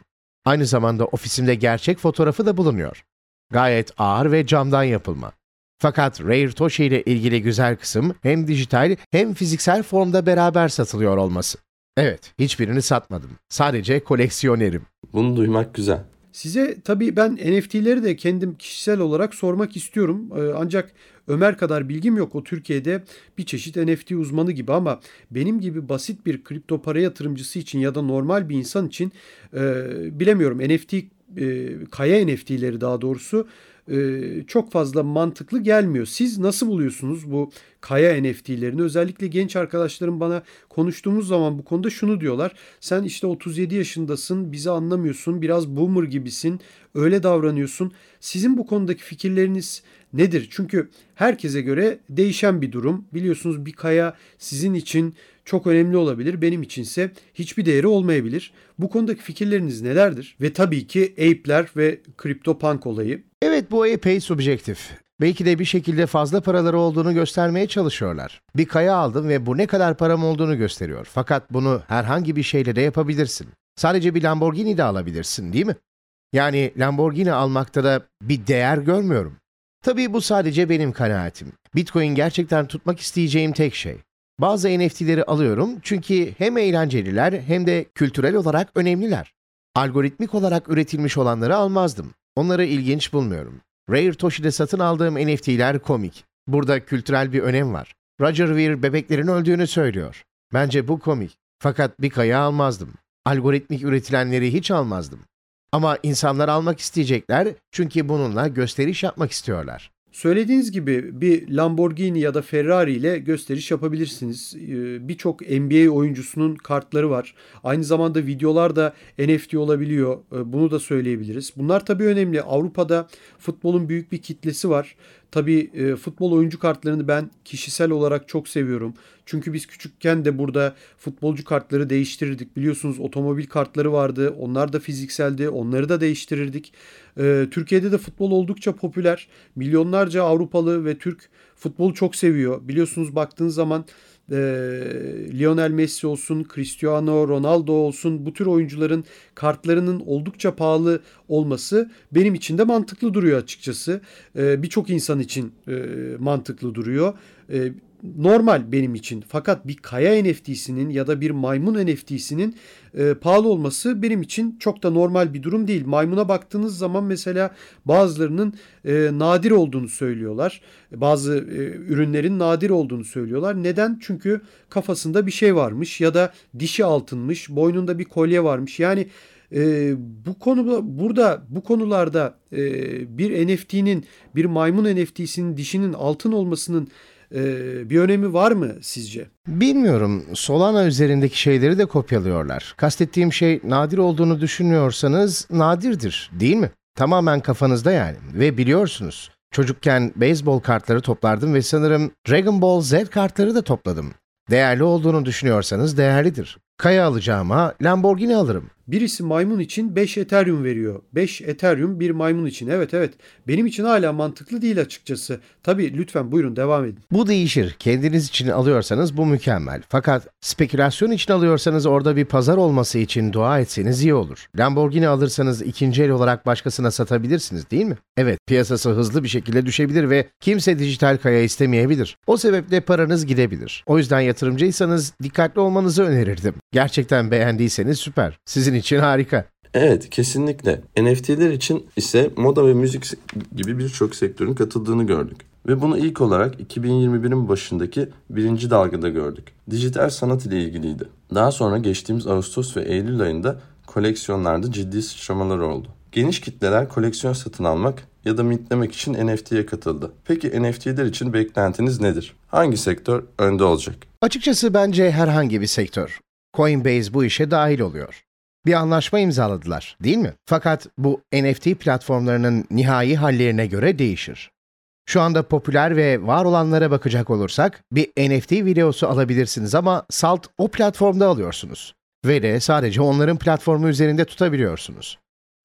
Aynı zamanda ofisimde gerçek fotoğrafı da bulunuyor. Gayet ağır ve camdan yapılma. Fakat Rare Toshi ile ilgili güzel kısım hem dijital hem fiziksel formda beraber satılıyor olması. Evet, hiçbirini satmadım. Sadece koleksiyonerim. Bunu duymak güzel. Size tabii ben NFT'leri de kendim kişisel olarak sormak istiyorum. Ee, ancak Ömer kadar bilgim yok. O Türkiye'de bir çeşit NFT uzmanı gibi ama benim gibi basit bir kripto para yatırımcısı için ya da normal bir insan için e, bilemiyorum NFT e, kaya NFT'leri daha doğrusu e, çok fazla mantıklı gelmiyor. Siz nasıl buluyorsunuz bu kaya NFT'lerini? Özellikle genç arkadaşlarım bana konuştuğumuz zaman bu konuda şunu diyorlar. Sen işte 37 yaşındasın, bizi anlamıyorsun, biraz boomer gibisin, öyle davranıyorsun. Sizin bu konudaki fikirleriniz nedir? Çünkü herkese göre değişen bir durum. Biliyorsunuz bir kaya sizin için çok önemli olabilir. Benim içinse hiçbir değeri olmayabilir. Bu konudaki fikirleriniz nelerdir? Ve tabii ki Ape'ler ve CryptoPunk olayı. Evet bu epey subjektif. Belki de bir şekilde fazla paraları olduğunu göstermeye çalışıyorlar. Bir kaya aldım ve bu ne kadar param olduğunu gösteriyor. Fakat bunu herhangi bir şeyle de yapabilirsin. Sadece bir Lamborghini de alabilirsin değil mi? Yani Lamborghini almakta da bir değer görmüyorum. Tabii bu sadece benim kanaatim. Bitcoin gerçekten tutmak isteyeceğim tek şey. Bazı NFT'leri alıyorum çünkü hem eğlenceliler hem de kültürel olarak önemliler. Algoritmik olarak üretilmiş olanları almazdım. Onları ilginç bulmuyorum. Rare Toshi'de satın aldığım NFT'ler komik. Burada kültürel bir önem var. Roger Ver bebeklerin öldüğünü söylüyor. Bence bu komik. Fakat bir kaya almazdım. Algoritmik üretilenleri hiç almazdım. Ama insanlar almak isteyecekler çünkü bununla gösteriş yapmak istiyorlar. Söylediğiniz gibi bir Lamborghini ya da Ferrari ile gösteriş yapabilirsiniz. Ee, birçok NBA oyuncusunun kartları var. Aynı zamanda videolar da NFT olabiliyor. Ee, bunu da söyleyebiliriz. Bunlar tabii önemli. Avrupa'da futbolun büyük bir kitlesi var. Tabii e, futbol oyuncu kartlarını ben kişisel olarak çok seviyorum. Çünkü biz küçükken de burada futbolcu kartları değiştirirdik. Biliyorsunuz otomobil kartları vardı. Onlar da fizikseldi. Onları da değiştirirdik. E, Türkiye'de de futbol oldukça popüler. Milyonlarca Avrupalı ve Türk futbolu çok seviyor. Biliyorsunuz baktığınız zaman e, Lionel Messi olsun, Cristiano Ronaldo olsun bu tür oyuncuların kartlarının oldukça pahalı olması benim için de mantıklı duruyor açıkçası. E, Birçok insan için e, mantıklı duruyor. E, normal benim için. Fakat bir kaya NFT'sinin ya da bir maymun NFT'sinin e, pahalı olması benim için çok da normal bir durum değil. Maymuna baktığınız zaman mesela bazılarının e, nadir olduğunu söylüyorlar. Bazı e, ürünlerin nadir olduğunu söylüyorlar. Neden? Çünkü kafasında bir şey varmış ya da dişi altınmış, boynunda bir kolye varmış. Yani e, bu konuda burada bu konularda e, bir NFT'nin bir maymun NFT'sinin dişinin altın olmasının e, bir önemi var mı sizce? Bilmiyorum. Solana üzerindeki şeyleri de kopyalıyorlar. Kastettiğim şey nadir olduğunu düşünüyorsanız nadirdir değil mi? Tamamen kafanızda yani. Ve biliyorsunuz. Çocukken beyzbol kartları toplardım ve sanırım Dragon Ball Z kartları da topladım. Değerli olduğunu düşünüyorsanız değerlidir. Kaya alacağıma Lamborghini alırım. Birisi maymun için 5 Ethereum veriyor. 5 Ethereum bir maymun için. Evet evet. Benim için hala mantıklı değil açıkçası. Tabii lütfen buyurun devam edin. Bu değişir. Kendiniz için alıyorsanız bu mükemmel. Fakat spekülasyon için alıyorsanız orada bir pazar olması için dua etseniz iyi olur. Lamborghini alırsanız ikinci el olarak başkasına satabilirsiniz değil mi? Evet, piyasası hızlı bir şekilde düşebilir ve kimse dijital kaya istemeyebilir. O sebeple paranız gidebilir. O yüzden yatırımcıysanız dikkatli olmanızı önerirdim. Gerçekten beğendiyseniz süper. Sizin için harika. Evet kesinlikle. NFT'ler için ise moda ve müzik gibi birçok sektörün katıldığını gördük. Ve bunu ilk olarak 2021'in başındaki birinci dalgada gördük. Dijital sanat ile ilgiliydi. Daha sonra geçtiğimiz Ağustos ve Eylül ayında koleksiyonlarda ciddi sıçramalar oldu. Geniş kitleler koleksiyon satın almak ya da mintlemek için NFT'ye katıldı. Peki NFT'ler için beklentiniz nedir? Hangi sektör önde olacak? Açıkçası bence herhangi bir sektör. Coinbase bu işe dahil oluyor. Bir anlaşma imzaladılar, değil mi? Fakat bu NFT platformlarının nihai hallerine göre değişir. Şu anda popüler ve var olanlara bakacak olursak bir NFT videosu alabilirsiniz ama salt o platformda alıyorsunuz. Ve de sadece onların platformu üzerinde tutabiliyorsunuz.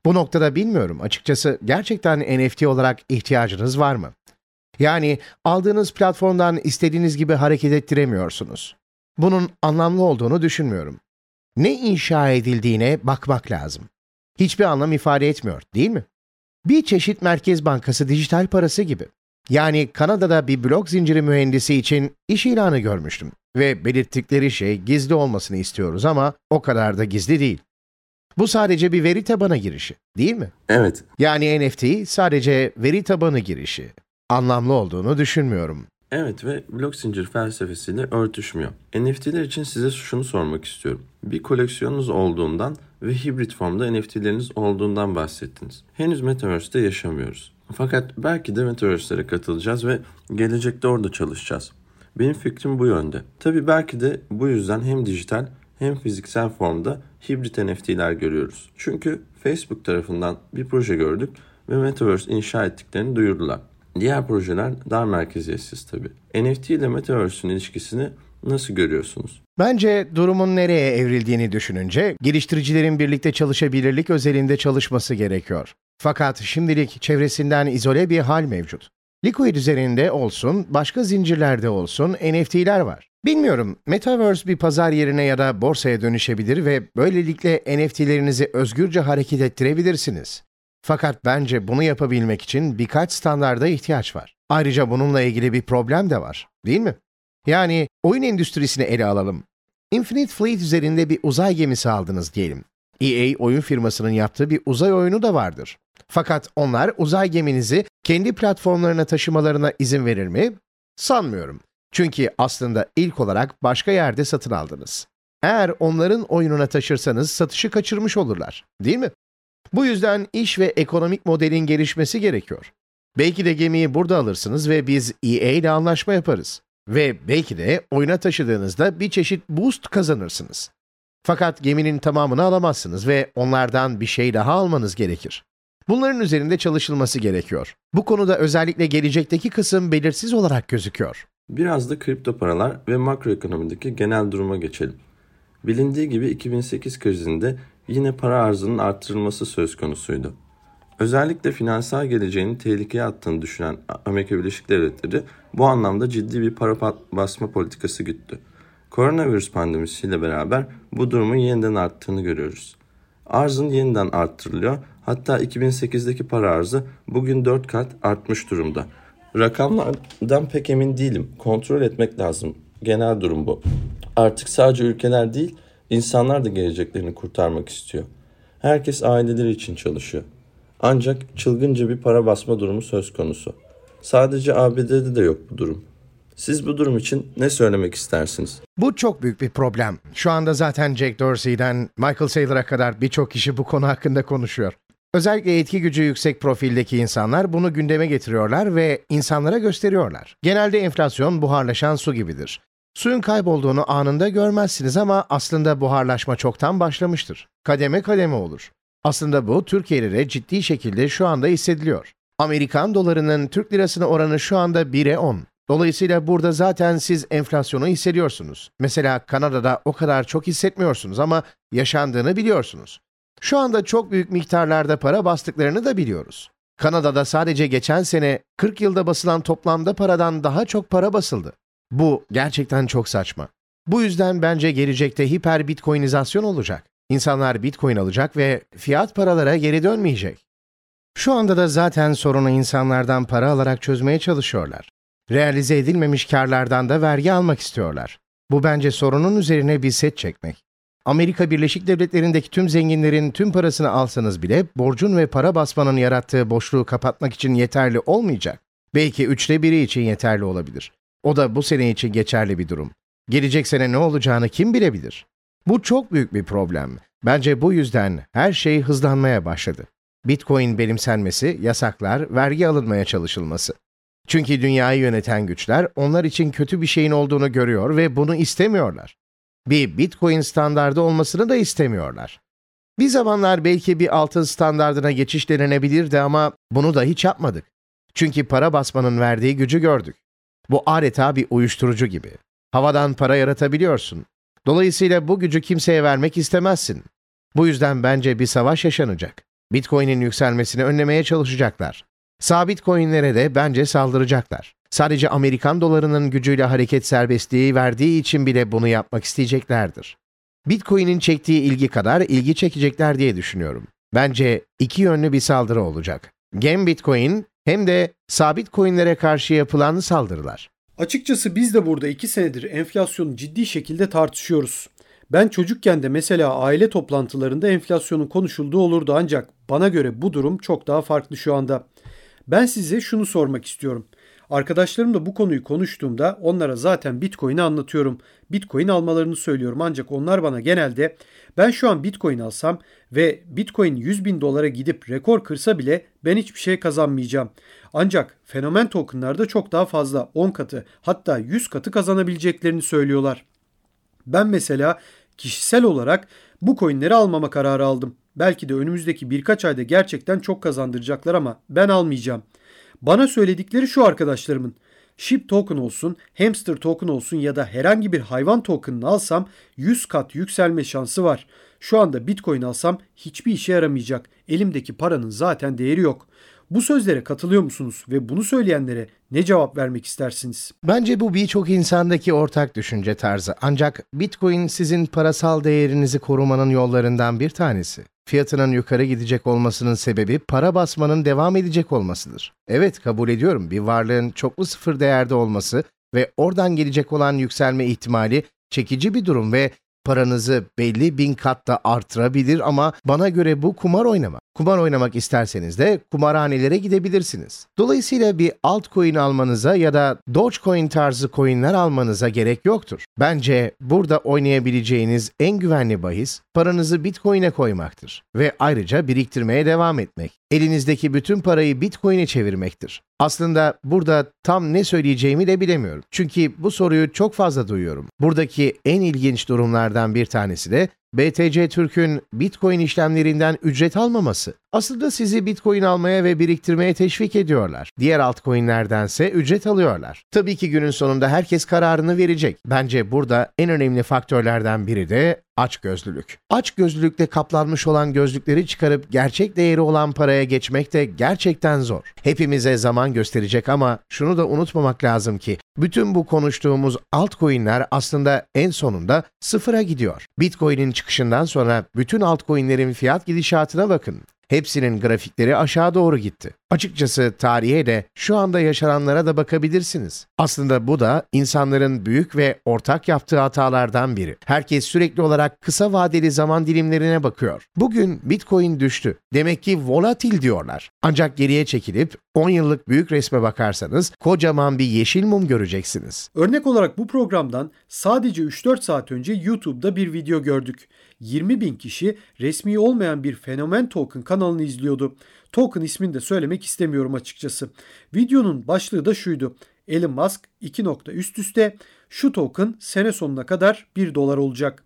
Bu noktada bilmiyorum açıkçası gerçekten NFT olarak ihtiyacınız var mı? Yani aldığınız platformdan istediğiniz gibi hareket ettiremiyorsunuz. Bunun anlamlı olduğunu düşünmüyorum. Ne inşa edildiğine bakmak lazım. Hiçbir anlam ifade etmiyor, değil mi? Bir çeşit Merkez Bankası dijital parası gibi. Yani Kanada'da bir blok zinciri mühendisi için iş ilanı görmüştüm ve belirttikleri şey gizli olmasını istiyoruz ama o kadar da gizli değil. Bu sadece bir veri tabanı girişi, değil mi? Evet, Yani NFT sadece veri tabanı girişi. Anlamlı olduğunu düşünmüyorum. Evet ve blok zincir felsefesiyle örtüşmüyor. NFT'ler için size şunu sormak istiyorum. Bir koleksiyonunuz olduğundan ve hibrit formda NFT'leriniz olduğundan bahsettiniz. Henüz Metaverse'de yaşamıyoruz. Fakat belki de Metaverse'lere katılacağız ve gelecekte orada çalışacağız. Benim fikrim bu yönde. Tabi belki de bu yüzden hem dijital hem fiziksel formda hibrit NFT'ler görüyoruz. Çünkü Facebook tarafından bir proje gördük ve Metaverse inşa ettiklerini duyurdular. Diğer projeler daha merkeziyetsiz tabi. NFT ile Metaverse'ün ilişkisini nasıl görüyorsunuz? Bence durumun nereye evrildiğini düşününce geliştiricilerin birlikte çalışabilirlik özelinde çalışması gerekiyor. Fakat şimdilik çevresinden izole bir hal mevcut. Liquid üzerinde olsun, başka zincirlerde olsun NFT'ler var. Bilmiyorum, Metaverse bir pazar yerine ya da borsaya dönüşebilir ve böylelikle NFT'lerinizi özgürce hareket ettirebilirsiniz. Fakat bence bunu yapabilmek için birkaç standarda ihtiyaç var. Ayrıca bununla ilgili bir problem de var, değil mi? Yani oyun endüstrisini ele alalım. Infinite Fleet üzerinde bir uzay gemisi aldınız diyelim. EA oyun firmasının yaptığı bir uzay oyunu da vardır. Fakat onlar uzay geminizi kendi platformlarına taşımalarına izin verir mi? Sanmıyorum. Çünkü aslında ilk olarak başka yerde satın aldınız. Eğer onların oyununa taşırsanız satışı kaçırmış olurlar, değil mi? Bu yüzden iş ve ekonomik modelin gelişmesi gerekiyor. Belki de gemiyi burada alırsınız ve biz EA ile anlaşma yaparız. Ve belki de oyuna taşıdığınızda bir çeşit boost kazanırsınız. Fakat geminin tamamını alamazsınız ve onlardan bir şey daha almanız gerekir. Bunların üzerinde çalışılması gerekiyor. Bu konuda özellikle gelecekteki kısım belirsiz olarak gözüküyor. Biraz da kripto paralar ve makroekonomideki genel duruma geçelim. Bilindiği gibi 2008 krizinde yine para arzının arttırılması söz konusuydu. Özellikle finansal geleceğini tehlikeye attığını düşünen Amerika Birleşik Devletleri bu anlamda ciddi bir para basma politikası güttü. Koronavirüs pandemisiyle beraber bu durumun yeniden arttığını görüyoruz. Arzın yeniden arttırılıyor. Hatta 2008'deki para arzı bugün 4 kat artmış durumda. Rakamlardan pek emin değilim. Kontrol etmek lazım. Genel durum bu. Artık sadece ülkeler değil, insanlar da geleceklerini kurtarmak istiyor. Herkes aileleri için çalışıyor. Ancak çılgınca bir para basma durumu söz konusu. Sadece ABD'de de yok bu durum. Siz bu durum için ne söylemek istersiniz? Bu çok büyük bir problem. Şu anda zaten Jack Dorsey'den Michael Saylor'a kadar birçok kişi bu konu hakkında konuşuyor. Özellikle etki gücü yüksek profildeki insanlar bunu gündeme getiriyorlar ve insanlara gösteriyorlar. Genelde enflasyon buharlaşan su gibidir. Suyun kaybolduğunu anında görmezsiniz ama aslında buharlaşma çoktan başlamıştır. Kademe kademe olur. Aslında bu Türkiye'lere ciddi şekilde şu anda hissediliyor. Amerikan dolarının Türk lirasına oranı şu anda 1'e 10. Dolayısıyla burada zaten siz enflasyonu hissediyorsunuz. Mesela Kanada'da o kadar çok hissetmiyorsunuz ama yaşandığını biliyorsunuz. Şu anda çok büyük miktarlarda para bastıklarını da biliyoruz. Kanada'da sadece geçen sene 40 yılda basılan toplamda paradan daha çok para basıldı. Bu gerçekten çok saçma. Bu yüzden bence gelecekte hiper bitcoinizasyon olacak. İnsanlar bitcoin alacak ve fiyat paralara geri dönmeyecek. Şu anda da zaten sorunu insanlardan para alarak çözmeye çalışıyorlar. Realize edilmemiş karlardan da vergi almak istiyorlar. Bu bence sorunun üzerine bir set çekmek. Amerika Birleşik Devletleri'ndeki tüm zenginlerin tüm parasını alsanız bile borcun ve para basmanın yarattığı boşluğu kapatmak için yeterli olmayacak. Belki üçte biri için yeterli olabilir. O da bu sene için geçerli bir durum. Gelecek sene ne olacağını kim bilebilir? Bu çok büyük bir problem. Bence bu yüzden her şey hızlanmaya başladı. Bitcoin benimsenmesi, yasaklar, vergi alınmaya çalışılması. Çünkü dünyayı yöneten güçler onlar için kötü bir şeyin olduğunu görüyor ve bunu istemiyorlar. Bir Bitcoin standardı olmasını da istemiyorlar. Bir zamanlar belki bir altın standardına geçiş denenebilirdi ama bunu da hiç yapmadık. Çünkü para basmanın verdiği gücü gördük. Bu adeta bir uyuşturucu gibi. Havadan para yaratabiliyorsun. Dolayısıyla bu gücü kimseye vermek istemezsin. Bu yüzden bence bir savaş yaşanacak. Bitcoin'in yükselmesini önlemeye çalışacaklar. Sabit coinlere de bence saldıracaklar. Sadece Amerikan dolarının gücüyle hareket serbestliği verdiği için bile bunu yapmak isteyeceklerdir. Bitcoin'in çektiği ilgi kadar ilgi çekecekler diye düşünüyorum. Bence iki yönlü bir saldırı olacak. Hem Bitcoin hem de sabit coinlere karşı yapılan saldırılar. Açıkçası biz de burada iki senedir enflasyonu ciddi şekilde tartışıyoruz. Ben çocukken de mesela aile toplantılarında enflasyonun konuşulduğu olurdu ancak bana göre bu durum çok daha farklı şu anda. Ben size şunu sormak istiyorum. Arkadaşlarımla bu konuyu konuştuğumda onlara zaten Bitcoin'i anlatıyorum. Bitcoin almalarını söylüyorum ancak onlar bana genelde ben şu an Bitcoin alsam ve Bitcoin 100 bin dolara gidip rekor kırsa bile ben hiçbir şey kazanmayacağım. Ancak fenomen tokenlarda çok daha fazla 10 katı hatta 100 katı kazanabileceklerini söylüyorlar. Ben mesela kişisel olarak bu coinleri almama kararı aldım. Belki de önümüzdeki birkaç ayda gerçekten çok kazandıracaklar ama ben almayacağım. Bana söyledikleri şu arkadaşlarımın. Ship token olsun, hamster token olsun ya da herhangi bir hayvan tokenını alsam 100 kat yükselme şansı var. Şu anda bitcoin alsam hiçbir işe yaramayacak. Elimdeki paranın zaten değeri yok. Bu sözlere katılıyor musunuz ve bunu söyleyenlere ne cevap vermek istersiniz? Bence bu birçok insandaki ortak düşünce tarzı. Ancak Bitcoin sizin parasal değerinizi korumanın yollarından bir tanesi. Fiyatının yukarı gidecek olmasının sebebi para basmanın devam edecek olmasıdır. Evet kabul ediyorum bir varlığın çoklu sıfır değerde olması ve oradan gelecek olan yükselme ihtimali çekici bir durum ve paranızı belli bin katta artırabilir ama bana göre bu kumar oynama. Kumar oynamak isterseniz de kumarhanelere gidebilirsiniz. Dolayısıyla bir altcoin almanıza ya da Dogecoin tarzı coinler almanıza gerek yoktur. Bence burada oynayabileceğiniz en güvenli bahis paranızı Bitcoin'e koymaktır ve ayrıca biriktirmeye devam etmek. Elinizdeki bütün parayı Bitcoin'e çevirmektir. Aslında burada tam ne söyleyeceğimi de bilemiyorum. Çünkü bu soruyu çok fazla duyuyorum. Buradaki en ilginç durumlardan bir tanesi de BTC Türk'ün Bitcoin işlemlerinden ücret almaması. Aslında sizi Bitcoin almaya ve biriktirmeye teşvik ediyorlar. Diğer altcoin'lerdense ücret alıyorlar. Tabii ki günün sonunda herkes kararını verecek. Bence burada en önemli faktörlerden biri de aç gözlülük. Aç gözlülükle kaplanmış olan gözlükleri çıkarıp gerçek değeri olan paraya geçmek de gerçekten zor. Hepimize zaman gösterecek ama şunu da unutmamak lazım ki bütün bu konuştuğumuz altcoin'ler aslında en sonunda sıfıra gidiyor. Bitcoin'in çıkışından sonra bütün altcoin'lerin fiyat gidişatına bakın. Hepsinin grafikleri aşağı doğru gitti. Açıkçası tarihe de şu anda yaşananlara da bakabilirsiniz. Aslında bu da insanların büyük ve ortak yaptığı hatalardan biri. Herkes sürekli olarak kısa vadeli zaman dilimlerine bakıyor. Bugün Bitcoin düştü. Demek ki volatil diyorlar. Ancak geriye çekilip 10 yıllık büyük resme bakarsanız kocaman bir yeşil mum göreceksiniz. Örnek olarak bu programdan sadece 3-4 saat önce YouTube'da bir video gördük. 20 bin kişi resmi olmayan bir fenomen token kanalını izliyordu. Token ismini de söylemek istemiyorum açıkçası. Videonun başlığı da şuydu. Elon Musk 2 nokta üst üste şu token sene sonuna kadar 1 dolar olacak.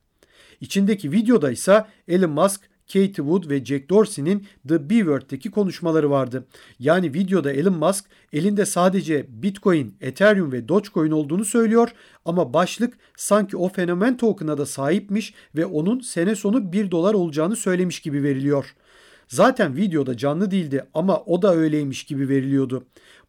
İçindeki videoda ise Elon Musk Katie Wood ve Jack Dorsey'nin The B-Word'deki konuşmaları vardı. Yani videoda Elon Musk elinde sadece Bitcoin, Ethereum ve Dogecoin olduğunu söylüyor ama başlık sanki o fenomen token'a da sahipmiş ve onun sene sonu 1 dolar olacağını söylemiş gibi veriliyor. Zaten videoda canlı değildi ama o da öyleymiş gibi veriliyordu.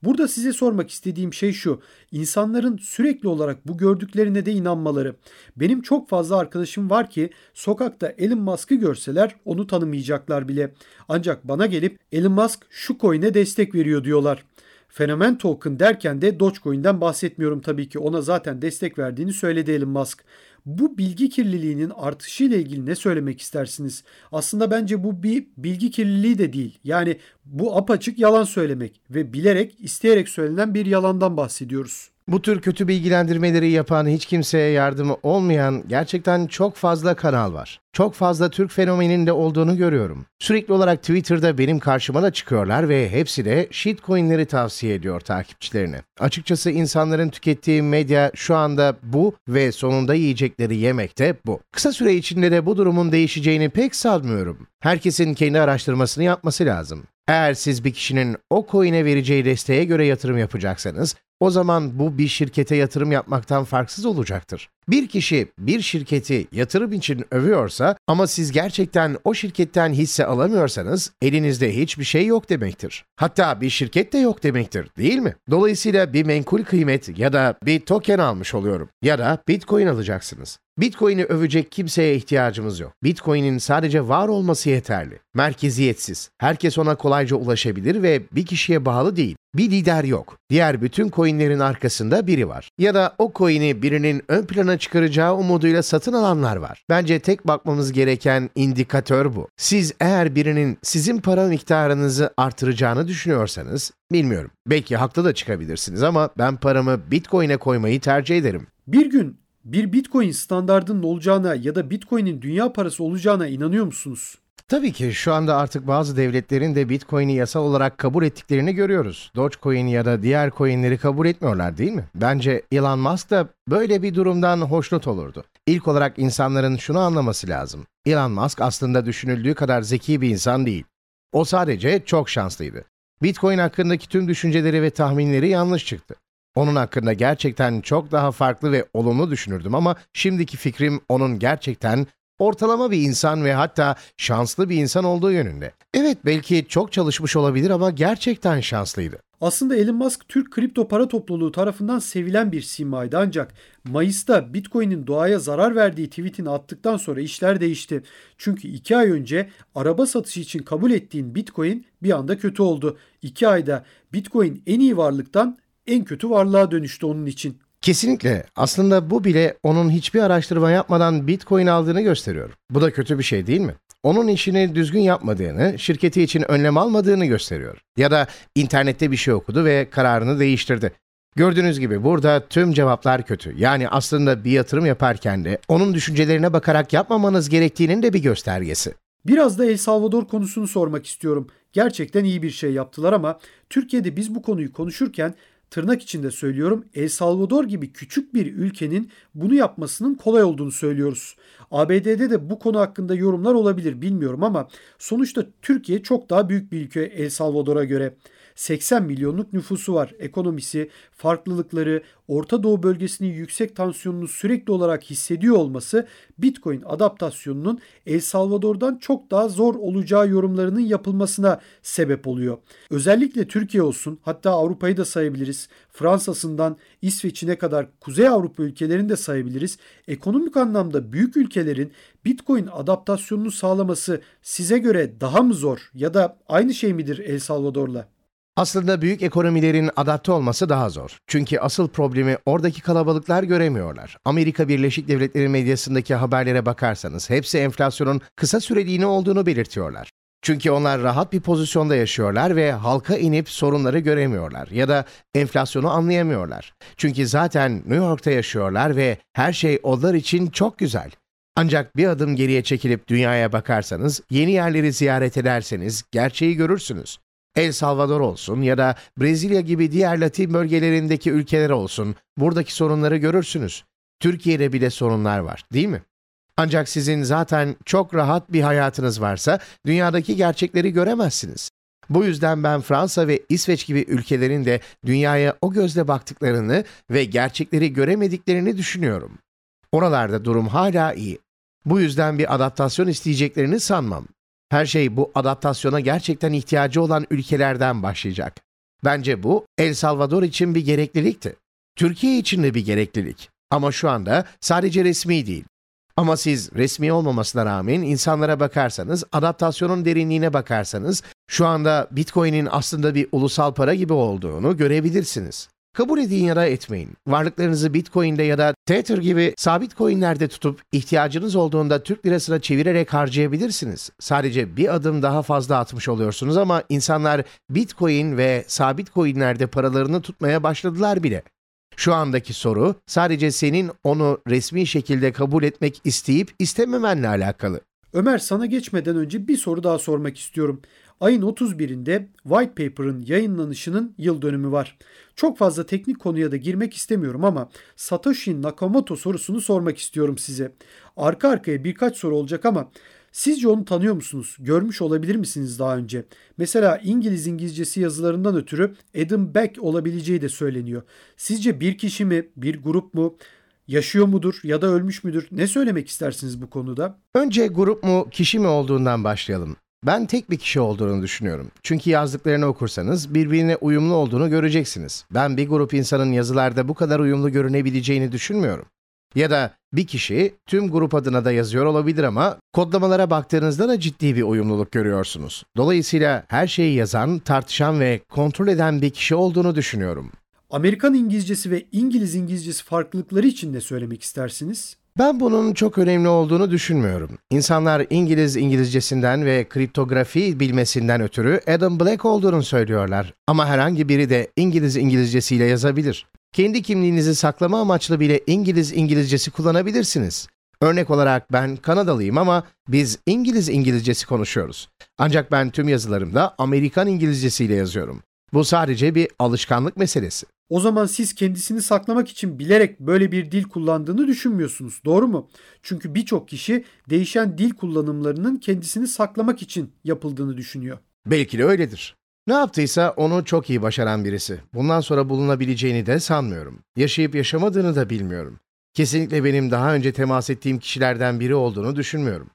Burada size sormak istediğim şey şu. İnsanların sürekli olarak bu gördüklerine de inanmaları. Benim çok fazla arkadaşım var ki sokakta Elon Musk'ı görseler onu tanımayacaklar bile. Ancak bana gelip Elon Musk şu coin'e destek veriyor diyorlar. Fenomen token derken de Dogecoin'den bahsetmiyorum tabii ki. Ona zaten destek verdiğini söyledi Elon Musk. Bu bilgi kirliliğinin artışıyla ilgili ne söylemek istersiniz? Aslında bence bu bir bilgi kirliliği de değil. Yani bu apaçık yalan söylemek ve bilerek, isteyerek söylenen bir yalandan bahsediyoruz. Bu tür kötü bilgilendirmeleri yapan, hiç kimseye yardımı olmayan gerçekten çok fazla kanal var. Çok fazla Türk fenomeninde olduğunu görüyorum. Sürekli olarak Twitter'da benim karşıma da çıkıyorlar ve hepsi de shitcoin'leri tavsiye ediyor takipçilerine. Açıkçası insanların tükettiği medya şu anda bu ve sonunda yiyecekleri yemek de bu. Kısa süre içinde de bu durumun değişeceğini pek sanmıyorum. Herkesin kendi araştırmasını yapması lazım. Eğer siz bir kişinin o coin'e vereceği desteğe göre yatırım yapacaksanız, o zaman bu bir şirkete yatırım yapmaktan farksız olacaktır. Bir kişi bir şirketi yatırım için övüyorsa ama siz gerçekten o şirketten hisse alamıyorsanız elinizde hiçbir şey yok demektir. Hatta bir şirket de yok demektir değil mi? Dolayısıyla bir menkul kıymet ya da bir token almış oluyorum ya da Bitcoin alacaksınız. Bitcoin'i övecek kimseye ihtiyacımız yok. Bitcoin'in sadece var olması yeterli. Merkeziyetsiz. Herkes ona kolayca ulaşabilir ve bir kişiye bağlı değil. Bir lider yok. Diğer bütün coinlerin arkasında biri var. Ya da o coin'i birinin ön plana çıkaracağı umuduyla satın alanlar var. Bence tek bakmamız gereken indikatör bu. Siz eğer birinin sizin para miktarınızı artıracağını düşünüyorsanız, bilmiyorum. Belki haklı da çıkabilirsiniz ama ben paramı Bitcoin'e koymayı tercih ederim. Bir gün bir Bitcoin standardının olacağına ya da Bitcoin'in dünya parası olacağına inanıyor musunuz? Tabii ki şu anda artık bazı devletlerin de Bitcoin'i yasal olarak kabul ettiklerini görüyoruz. Dogecoin ya da diğer coinleri kabul etmiyorlar değil mi? Bence Elon Musk da böyle bir durumdan hoşnut olurdu. İlk olarak insanların şunu anlaması lazım. Elon Musk aslında düşünüldüğü kadar zeki bir insan değil. O sadece çok şanslıydı. Bitcoin hakkındaki tüm düşünceleri ve tahminleri yanlış çıktı. Onun hakkında gerçekten çok daha farklı ve olumlu düşünürdüm ama şimdiki fikrim onun gerçekten ortalama bir insan ve hatta şanslı bir insan olduğu yönünde. Evet belki çok çalışmış olabilir ama gerçekten şanslıydı. Aslında Elon Musk Türk kripto para topluluğu tarafından sevilen bir simaydı ancak Mayıs'ta Bitcoin'in doğaya zarar verdiği tweetini attıktan sonra işler değişti. Çünkü 2 ay önce araba satışı için kabul ettiğin Bitcoin bir anda kötü oldu. 2 ayda Bitcoin en iyi varlıktan en kötü varlığa dönüştü onun için. Kesinlikle. Aslında bu bile onun hiçbir araştırma yapmadan Bitcoin aldığını gösteriyor. Bu da kötü bir şey değil mi? Onun işini düzgün yapmadığını, şirketi için önlem almadığını gösteriyor. Ya da internette bir şey okudu ve kararını değiştirdi. Gördüğünüz gibi burada tüm cevaplar kötü. Yani aslında bir yatırım yaparken de onun düşüncelerine bakarak yapmamanız gerektiğinin de bir göstergesi. Biraz da El Salvador konusunu sormak istiyorum. Gerçekten iyi bir şey yaptılar ama Türkiye'de biz bu konuyu konuşurken tırnak içinde söylüyorum El Salvador gibi küçük bir ülkenin bunu yapmasının kolay olduğunu söylüyoruz. ABD'de de bu konu hakkında yorumlar olabilir bilmiyorum ama sonuçta Türkiye çok daha büyük bir ülke El Salvador'a göre. 80 milyonluk nüfusu var. Ekonomisi, farklılıkları, Orta Doğu bölgesinin yüksek tansiyonunu sürekli olarak hissediyor olması Bitcoin adaptasyonunun El Salvador'dan çok daha zor olacağı yorumlarının yapılmasına sebep oluyor. Özellikle Türkiye olsun, hatta Avrupa'yı da sayabiliriz. Fransa'sından İsveç'ine kadar Kuzey Avrupa ülkelerini de sayabiliriz. Ekonomik anlamda büyük ülkelerin Bitcoin adaptasyonunu sağlaması size göre daha mı zor ya da aynı şey midir El Salvador'la? Aslında büyük ekonomilerin adapte olması daha zor. Çünkü asıl problemi oradaki kalabalıklar göremiyorlar. Amerika Birleşik Devletleri medyasındaki haberlere bakarsanız hepsi enflasyonun kısa süreliğine olduğunu belirtiyorlar. Çünkü onlar rahat bir pozisyonda yaşıyorlar ve halka inip sorunları göremiyorlar ya da enflasyonu anlayamıyorlar. Çünkü zaten New York'ta yaşıyorlar ve her şey onlar için çok güzel. Ancak bir adım geriye çekilip dünyaya bakarsanız, yeni yerleri ziyaret ederseniz gerçeği görürsünüz. El Salvador olsun ya da Brezilya gibi diğer Latin bölgelerindeki ülkeler olsun, buradaki sorunları görürsünüz. Türkiye'de bile sorunlar var, değil mi? Ancak sizin zaten çok rahat bir hayatınız varsa dünyadaki gerçekleri göremezsiniz. Bu yüzden ben Fransa ve İsveç gibi ülkelerin de dünyaya o gözle baktıklarını ve gerçekleri göremediklerini düşünüyorum. Oralarda durum hala iyi. Bu yüzden bir adaptasyon isteyeceklerini sanmam. Her şey bu adaptasyona gerçekten ihtiyacı olan ülkelerden başlayacak. Bence bu El Salvador için bir gereklilikti. Türkiye için de bir gereklilik. Ama şu anda sadece resmi değil. Ama siz resmi olmamasına rağmen insanlara bakarsanız, adaptasyonun derinliğine bakarsanız şu anda Bitcoin'in aslında bir ulusal para gibi olduğunu görebilirsiniz. Kabul edin ya da etmeyin. Varlıklarınızı Bitcoin'de ya da Tether gibi sabit coinlerde tutup ihtiyacınız olduğunda Türk lirasına çevirerek harcayabilirsiniz. Sadece bir adım daha fazla atmış oluyorsunuz ama insanlar Bitcoin ve sabit coinlerde paralarını tutmaya başladılar bile. Şu andaki soru sadece senin onu resmi şekilde kabul etmek isteyip istememenle alakalı. Ömer sana geçmeden önce bir soru daha sormak istiyorum. Ayın 31'inde White Paper'ın yayınlanışının yıl dönümü var. Çok fazla teknik konuya da girmek istemiyorum ama Satoshi Nakamoto sorusunu sormak istiyorum size. Arka arkaya birkaç soru olacak ama Sizce onu tanıyor musunuz? Görmüş olabilir misiniz daha önce? Mesela İngiliz İngilizcesi yazılarından ötürü Adam Beck olabileceği de söyleniyor. Sizce bir kişi mi, bir grup mu? Yaşıyor mudur ya da ölmüş müdür? Ne söylemek istersiniz bu konuda? Önce grup mu, kişi mi olduğundan başlayalım. Ben tek bir kişi olduğunu düşünüyorum. Çünkü yazdıklarını okursanız birbirine uyumlu olduğunu göreceksiniz. Ben bir grup insanın yazılarda bu kadar uyumlu görünebileceğini düşünmüyorum. Ya da bir kişi tüm grup adına da yazıyor olabilir ama kodlamalara baktığınızda da ciddi bir uyumluluk görüyorsunuz. Dolayısıyla her şeyi yazan, tartışan ve kontrol eden bir kişi olduğunu düşünüyorum. Amerikan İngilizcesi ve İngiliz İngilizcesi farklılıkları için ne söylemek istersiniz? Ben bunun çok önemli olduğunu düşünmüyorum. İnsanlar İngiliz İngilizcesinden ve kriptografi bilmesinden ötürü Adam Black olduğunu söylüyorlar. Ama herhangi biri de İngiliz İngilizcesiyle yazabilir. Kendi kimliğinizi saklama amaçlı bile İngiliz İngilizcesi kullanabilirsiniz. Örnek olarak ben Kanadalıyım ama biz İngiliz İngilizcesi konuşuyoruz. Ancak ben tüm yazılarımda Amerikan İngilizcesiyle yazıyorum. Bu sadece bir alışkanlık meselesi. O zaman siz kendisini saklamak için bilerek böyle bir dil kullandığını düşünmüyorsunuz. Doğru mu? Çünkü birçok kişi değişen dil kullanımlarının kendisini saklamak için yapıldığını düşünüyor. Belki de öyledir. Ne yaptıysa onu çok iyi başaran birisi. Bundan sonra bulunabileceğini de sanmıyorum. Yaşayıp yaşamadığını da bilmiyorum. Kesinlikle benim daha önce temas ettiğim kişilerden biri olduğunu düşünmüyorum.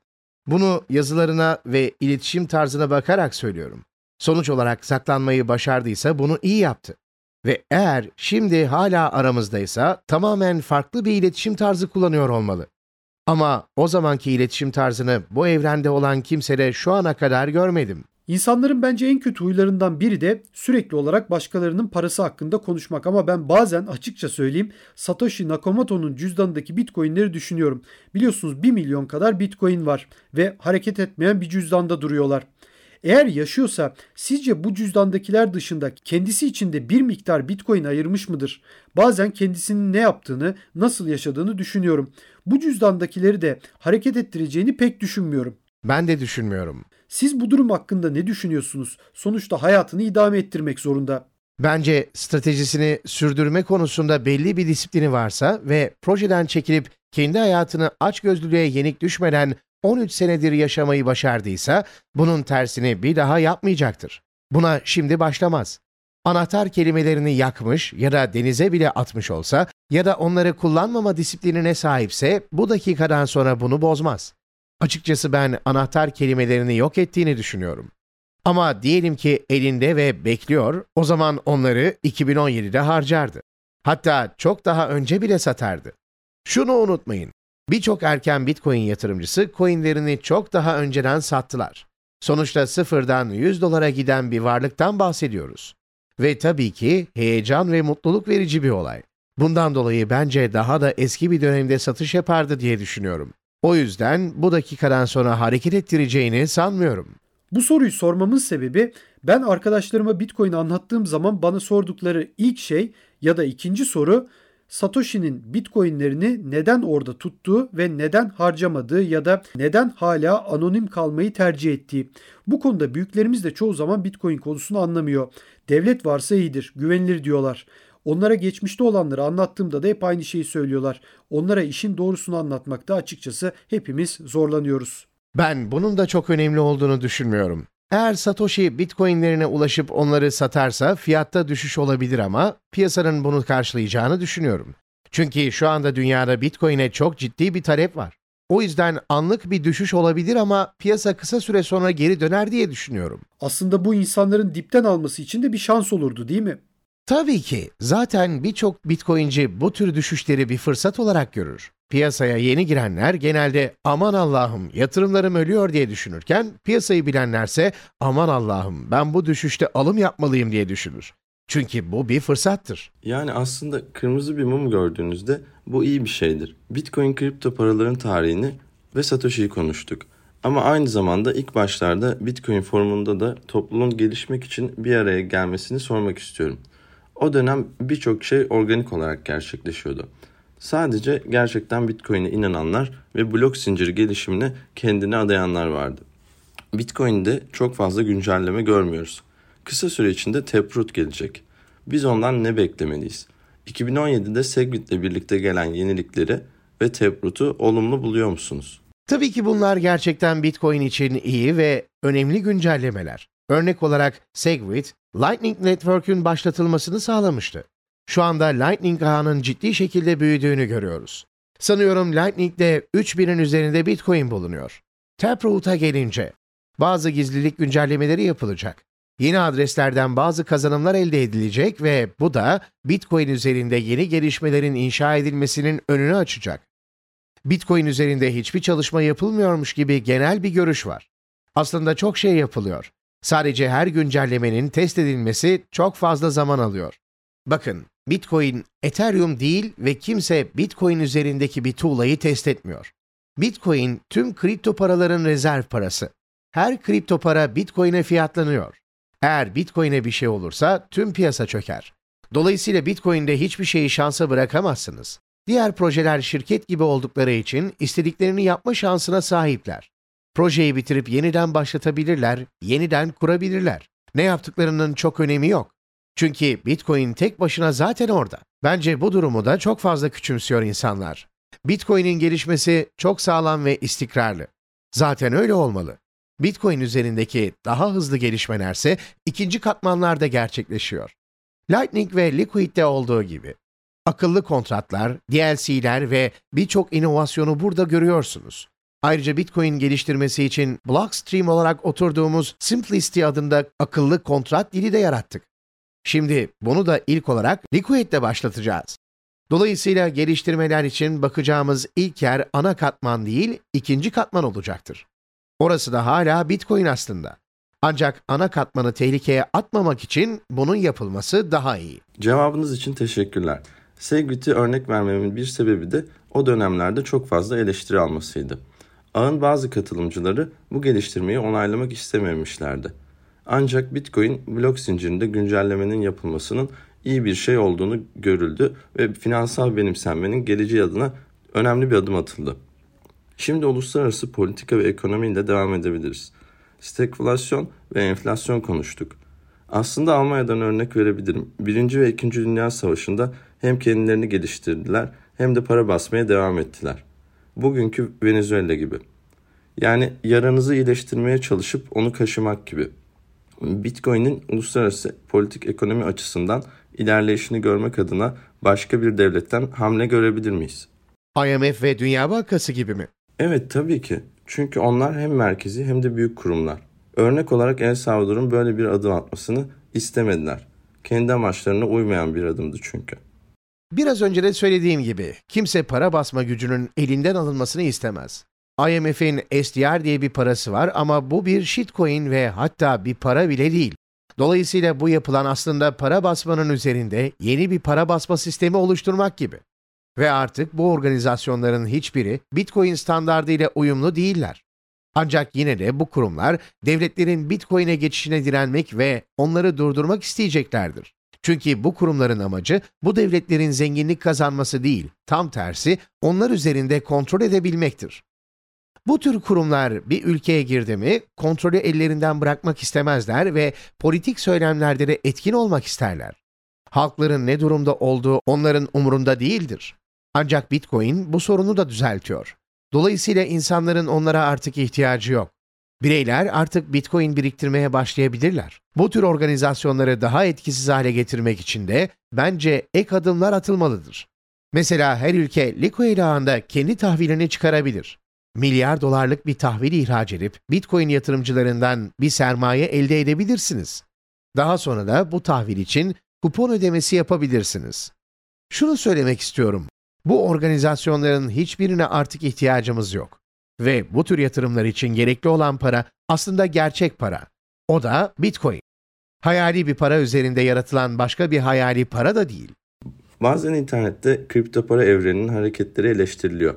Bunu yazılarına ve iletişim tarzına bakarak söylüyorum. Sonuç olarak saklanmayı başardıysa bunu iyi yaptı. Ve eğer şimdi hala aramızdaysa tamamen farklı bir iletişim tarzı kullanıyor olmalı. Ama o zamanki iletişim tarzını bu evrende olan kimsede şu ana kadar görmedim. İnsanların bence en kötü huylarından biri de sürekli olarak başkalarının parası hakkında konuşmak ama ben bazen açıkça söyleyeyim Satoshi Nakamoto'nun cüzdanındaki bitcoinleri düşünüyorum. Biliyorsunuz 1 milyon kadar bitcoin var ve hareket etmeyen bir cüzdanda duruyorlar. Eğer yaşıyorsa sizce bu cüzdandakiler dışında kendisi için de bir miktar bitcoin ayırmış mıdır? Bazen kendisinin ne yaptığını, nasıl yaşadığını düşünüyorum. Bu cüzdandakileri de hareket ettireceğini pek düşünmüyorum. Ben de düşünmüyorum. Siz bu durum hakkında ne düşünüyorsunuz? Sonuçta hayatını idame ettirmek zorunda. Bence stratejisini sürdürme konusunda belli bir disiplini varsa ve projeden çekilip kendi hayatını açgözlülüğe yenik düşmeden 13 senedir yaşamayı başardıysa bunun tersini bir daha yapmayacaktır. Buna şimdi başlamaz. Anahtar kelimelerini yakmış ya da denize bile atmış olsa ya da onları kullanmama disiplinine sahipse bu dakikadan sonra bunu bozmaz. Açıkçası ben anahtar kelimelerini yok ettiğini düşünüyorum. Ama diyelim ki elinde ve bekliyor, o zaman onları 2017'de harcardı. Hatta çok daha önce bile satardı. Şunu unutmayın, birçok erken Bitcoin yatırımcısı coinlerini çok daha önceden sattılar. Sonuçta sıfırdan 100 dolara giden bir varlıktan bahsediyoruz. Ve tabii ki heyecan ve mutluluk verici bir olay. Bundan dolayı bence daha da eski bir dönemde satış yapardı diye düşünüyorum. O yüzden bu dakikadan sonra hareket ettireceğini sanmıyorum. Bu soruyu sormamın sebebi ben arkadaşlarıma Bitcoin anlattığım zaman bana sordukları ilk şey ya da ikinci soru Satoshi'nin Bitcoin'lerini neden orada tuttuğu ve neden harcamadığı ya da neden hala anonim kalmayı tercih ettiği. Bu konuda büyüklerimiz de çoğu zaman Bitcoin konusunu anlamıyor. Devlet varsa iyidir, güvenilir diyorlar. Onlara geçmişte olanları anlattığımda da hep aynı şeyi söylüyorlar. Onlara işin doğrusunu anlatmakta açıkçası hepimiz zorlanıyoruz. Ben bunun da çok önemli olduğunu düşünmüyorum. Eğer Satoshi Bitcoin'lerine ulaşıp onları satarsa fiyatta düşüş olabilir ama piyasanın bunu karşılayacağını düşünüyorum. Çünkü şu anda dünyada Bitcoin'e çok ciddi bir talep var. O yüzden anlık bir düşüş olabilir ama piyasa kısa süre sonra geri döner diye düşünüyorum. Aslında bu insanların dipten alması için de bir şans olurdu değil mi? Tabii ki. Zaten birçok Bitcoin'ci bu tür düşüşleri bir fırsat olarak görür. Piyasaya yeni girenler genelde aman Allah'ım yatırımlarım ölüyor diye düşünürken piyasayı bilenlerse aman Allah'ım ben bu düşüşte alım yapmalıyım diye düşünür. Çünkü bu bir fırsattır. Yani aslında kırmızı bir mum gördüğünüzde bu iyi bir şeydir. Bitcoin kripto paraların tarihini ve Satoshi'yi konuştuk. Ama aynı zamanda ilk başlarda Bitcoin forumunda da topluluğun gelişmek için bir araya gelmesini sormak istiyorum. O dönem birçok şey organik olarak gerçekleşiyordu. Sadece gerçekten Bitcoin'e inananlar ve blok zinciri gelişimine kendini adayanlar vardı. Bitcoin'de çok fazla güncelleme görmüyoruz. Kısa süre içinde Taproot gelecek. Biz ondan ne beklemeliyiz? 2017'de Segwit ile birlikte gelen yenilikleri ve Taproot'u olumlu buluyor musunuz? Tabii ki bunlar gerçekten Bitcoin için iyi ve önemli güncellemeler. Örnek olarak Segwit, Lightning Network'ün başlatılmasını sağlamıştı. Şu anda Lightning ağının ciddi şekilde büyüdüğünü görüyoruz. Sanıyorum Lightning'de 3000'in üzerinde Bitcoin bulunuyor. Taproot'a gelince, bazı gizlilik güncellemeleri yapılacak. Yeni adreslerden bazı kazanımlar elde edilecek ve bu da Bitcoin üzerinde yeni gelişmelerin inşa edilmesinin önünü açacak. Bitcoin üzerinde hiçbir çalışma yapılmıyormuş gibi genel bir görüş var. Aslında çok şey yapılıyor. Sadece her güncellemenin test edilmesi çok fazla zaman alıyor. Bakın, Bitcoin Ethereum değil ve kimse Bitcoin üzerindeki bir tuğlayı test etmiyor. Bitcoin tüm kripto paraların rezerv parası. Her kripto para Bitcoin'e fiyatlanıyor. Eğer Bitcoin'e bir şey olursa tüm piyasa çöker. Dolayısıyla Bitcoin'de hiçbir şeyi şansa bırakamazsınız. Diğer projeler şirket gibi oldukları için istediklerini yapma şansına sahipler. Projeyi bitirip yeniden başlatabilirler, yeniden kurabilirler. Ne yaptıklarının çok önemi yok. Çünkü Bitcoin tek başına zaten orada. Bence bu durumu da çok fazla küçümsüyor insanlar. Bitcoin'in gelişmesi çok sağlam ve istikrarlı. Zaten öyle olmalı. Bitcoin üzerindeki daha hızlı gelişmelerse ikinci katmanlarda gerçekleşiyor. Lightning ve Liquid'de olduğu gibi. Akıllı kontratlar, DLC'ler ve birçok inovasyonu burada görüyorsunuz. Ayrıca Bitcoin geliştirmesi için Blockstream olarak oturduğumuz Simplicity adında akıllı kontrat dili de yarattık. Şimdi bunu da ilk olarak Liquid'de başlatacağız. Dolayısıyla geliştirmeler için bakacağımız ilk yer ana katman değil, ikinci katman olacaktır. Orası da hala Bitcoin aslında. Ancak ana katmanı tehlikeye atmamak için bunun yapılması daha iyi. Cevabınız için teşekkürler. Segwit'i örnek vermemin bir sebebi de o dönemlerde çok fazla eleştiri almasıydı. Ağın bazı katılımcıları bu geliştirmeyi onaylamak istememişlerdi. Ancak Bitcoin blok zincirinde güncellemenin yapılmasının iyi bir şey olduğunu görüldü ve finansal benimsenmenin geleceği adına önemli bir adım atıldı. Şimdi uluslararası politika ve ekonomiyle devam edebiliriz. Stagflasyon ve enflasyon konuştuk. Aslında Almanya'dan örnek verebilirim. Birinci ve İkinci Dünya Savaşı'nda hem kendilerini geliştirdiler hem de para basmaya devam ettiler. Bugünkü Venezuela gibi. Yani yaranızı iyileştirmeye çalışıp onu kaşımak gibi. Bitcoin'in uluslararası politik ekonomi açısından ilerleyişini görmek adına başka bir devletten hamle görebilir miyiz? IMF ve Dünya Bankası gibi mi? Evet tabii ki. Çünkü onlar hem merkezi hem de büyük kurumlar. Örnek olarak El Salvador'un böyle bir adım atmasını istemediler. Kendi amaçlarına uymayan bir adımdı çünkü. Biraz önce de söylediğim gibi kimse para basma gücünün elinden alınmasını istemez. IMF'in SDR diye bir parası var ama bu bir shitcoin ve hatta bir para bile değil. Dolayısıyla bu yapılan aslında para basmanın üzerinde yeni bir para basma sistemi oluşturmak gibi. Ve artık bu organizasyonların hiçbiri Bitcoin standardı ile uyumlu değiller. Ancak yine de bu kurumlar devletlerin Bitcoin'e geçişine direnmek ve onları durdurmak isteyeceklerdir. Çünkü bu kurumların amacı bu devletlerin zenginlik kazanması değil, tam tersi onlar üzerinde kontrol edebilmektir. Bu tür kurumlar bir ülkeye girdi mi kontrolü ellerinden bırakmak istemezler ve politik söylemlerde de etkin olmak isterler. Halkların ne durumda olduğu onların umurunda değildir. Ancak Bitcoin bu sorunu da düzeltiyor. Dolayısıyla insanların onlara artık ihtiyacı yok. Bireyler artık Bitcoin biriktirmeye başlayabilirler. Bu tür organizasyonları daha etkisiz hale getirmek için de bence ek adımlar atılmalıdır. Mesela her ülke Liquid ağında kendi tahvilini çıkarabilir. Milyar dolarlık bir tahvil ihraç edip Bitcoin yatırımcılarından bir sermaye elde edebilirsiniz. Daha sonra da bu tahvil için kupon ödemesi yapabilirsiniz. Şunu söylemek istiyorum. Bu organizasyonların hiçbirine artık ihtiyacımız yok. Ve bu tür yatırımlar için gerekli olan para aslında gerçek para. O da Bitcoin. Hayali bir para üzerinde yaratılan başka bir hayali para da değil. Bazen internette kripto para evreninin hareketleri eleştiriliyor.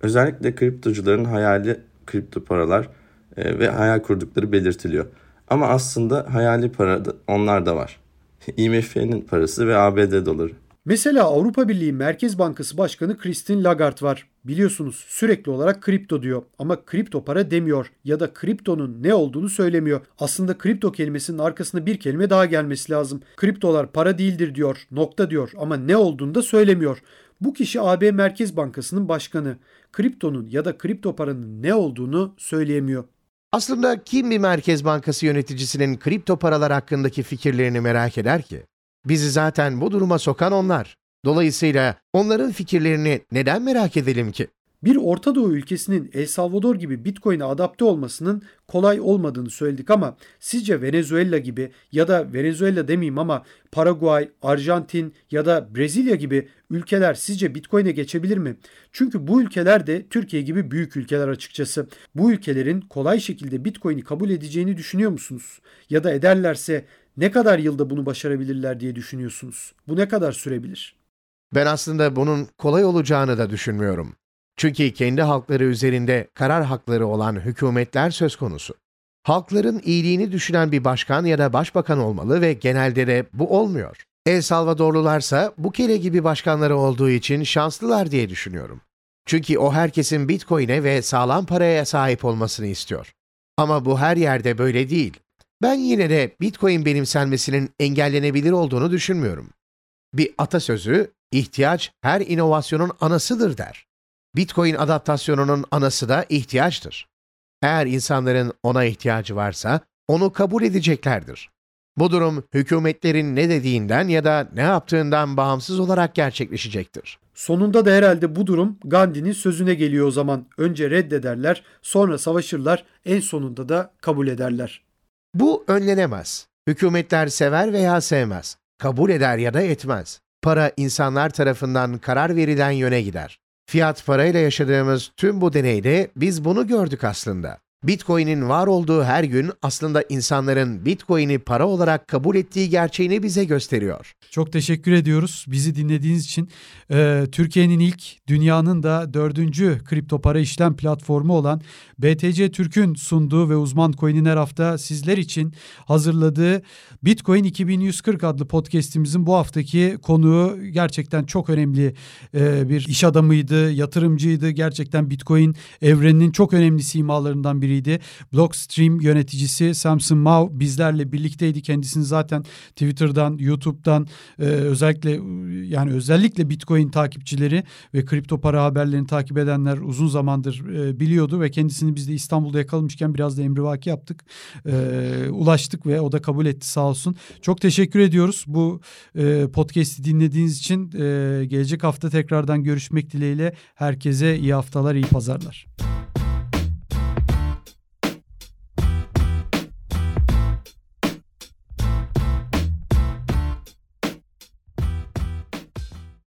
Özellikle kriptocuların hayali kripto paralar e, ve hayal kurdukları belirtiliyor. Ama aslında hayali para da, onlar da var. IMF'nin parası ve ABD doları. Mesela Avrupa Birliği Merkez Bankası Başkanı Christine Lagarde var. Biliyorsunuz sürekli olarak kripto diyor ama kripto para demiyor ya da kriptonun ne olduğunu söylemiyor. Aslında kripto kelimesinin arkasında bir kelime daha gelmesi lazım. Kriptolar para değildir diyor, nokta diyor ama ne olduğunu da söylemiyor. Bu kişi AB Merkez Bankası'nın başkanı. Kriptonun ya da kripto paranın ne olduğunu söyleyemiyor. Aslında kim bir Merkez Bankası yöneticisinin kripto paralar hakkındaki fikirlerini merak eder ki? Bizi zaten bu duruma sokan onlar. Dolayısıyla onların fikirlerini neden merak edelim ki? Bir Orta Doğu ülkesinin El Salvador gibi Bitcoin'e adapte olmasının kolay olmadığını söyledik ama sizce Venezuela gibi ya da Venezuela demeyeyim ama Paraguay, Arjantin ya da Brezilya gibi ülkeler sizce Bitcoin'e geçebilir mi? Çünkü bu ülkeler de Türkiye gibi büyük ülkeler açıkçası. Bu ülkelerin kolay şekilde Bitcoin'i kabul edeceğini düşünüyor musunuz? Ya da ederlerse ne kadar yılda bunu başarabilirler diye düşünüyorsunuz? Bu ne kadar sürebilir? Ben aslında bunun kolay olacağını da düşünmüyorum. Çünkü kendi halkları üzerinde karar hakları olan hükümetler söz konusu. Halkların iyiliğini düşünen bir başkan ya da başbakan olmalı ve genelde de bu olmuyor. El Salvadorlularsa bu kere gibi başkanları olduğu için şanslılar diye düşünüyorum. Çünkü o herkesin Bitcoin'e ve sağlam paraya sahip olmasını istiyor. Ama bu her yerde böyle değil. Ben yine de Bitcoin benimsenmesinin engellenebilir olduğunu düşünmüyorum. Bir atasözü, ihtiyaç her inovasyonun anasıdır der. Bitcoin adaptasyonunun anası da ihtiyaçtır. Eğer insanların ona ihtiyacı varsa onu kabul edeceklerdir. Bu durum hükümetlerin ne dediğinden ya da ne yaptığından bağımsız olarak gerçekleşecektir. Sonunda da herhalde bu durum Gandhi'nin sözüne geliyor o zaman. Önce reddederler, sonra savaşırlar, en sonunda da kabul ederler. Bu önlenemez. Hükümetler sever veya sevmez. Kabul eder ya da etmez. Para insanlar tarafından karar verilen yöne gider. Fiyat parayla yaşadığımız tüm bu deneyde biz bunu gördük aslında. Bitcoin'in var olduğu her gün aslında insanların Bitcoin'i para olarak kabul ettiği gerçeğini bize gösteriyor. Çok teşekkür ediyoruz bizi dinlediğiniz için. Ee, Türkiye'nin ilk, dünyanın da dördüncü kripto para işlem platformu olan BTC Türk'ün sunduğu ve uzman coin'in her hafta sizler için hazırladığı Bitcoin 2140 adlı podcast'imizin bu haftaki konuğu gerçekten çok önemli e, bir iş adamıydı, yatırımcıydı. Gerçekten Bitcoin evreninin çok önemli simalarından biriydi. Blockstream yöneticisi Samson Mao bizlerle birlikteydi. Kendisini zaten Twitter'dan, YouTube'dan e, özellikle yani özellikle Bitcoin takipçileri ve kripto para haberlerini takip edenler uzun zamandır e, biliyordu ve kendisini biz de İstanbul'da yakalamışken biraz da emrivaki yaptık. E, ulaştık ve o da kabul etti sağ olsun. Çok teşekkür ediyoruz bu e, podcast'i dinlediğiniz için. E, gelecek hafta tekrardan görüşmek dileğiyle herkese iyi haftalar, iyi pazarlar.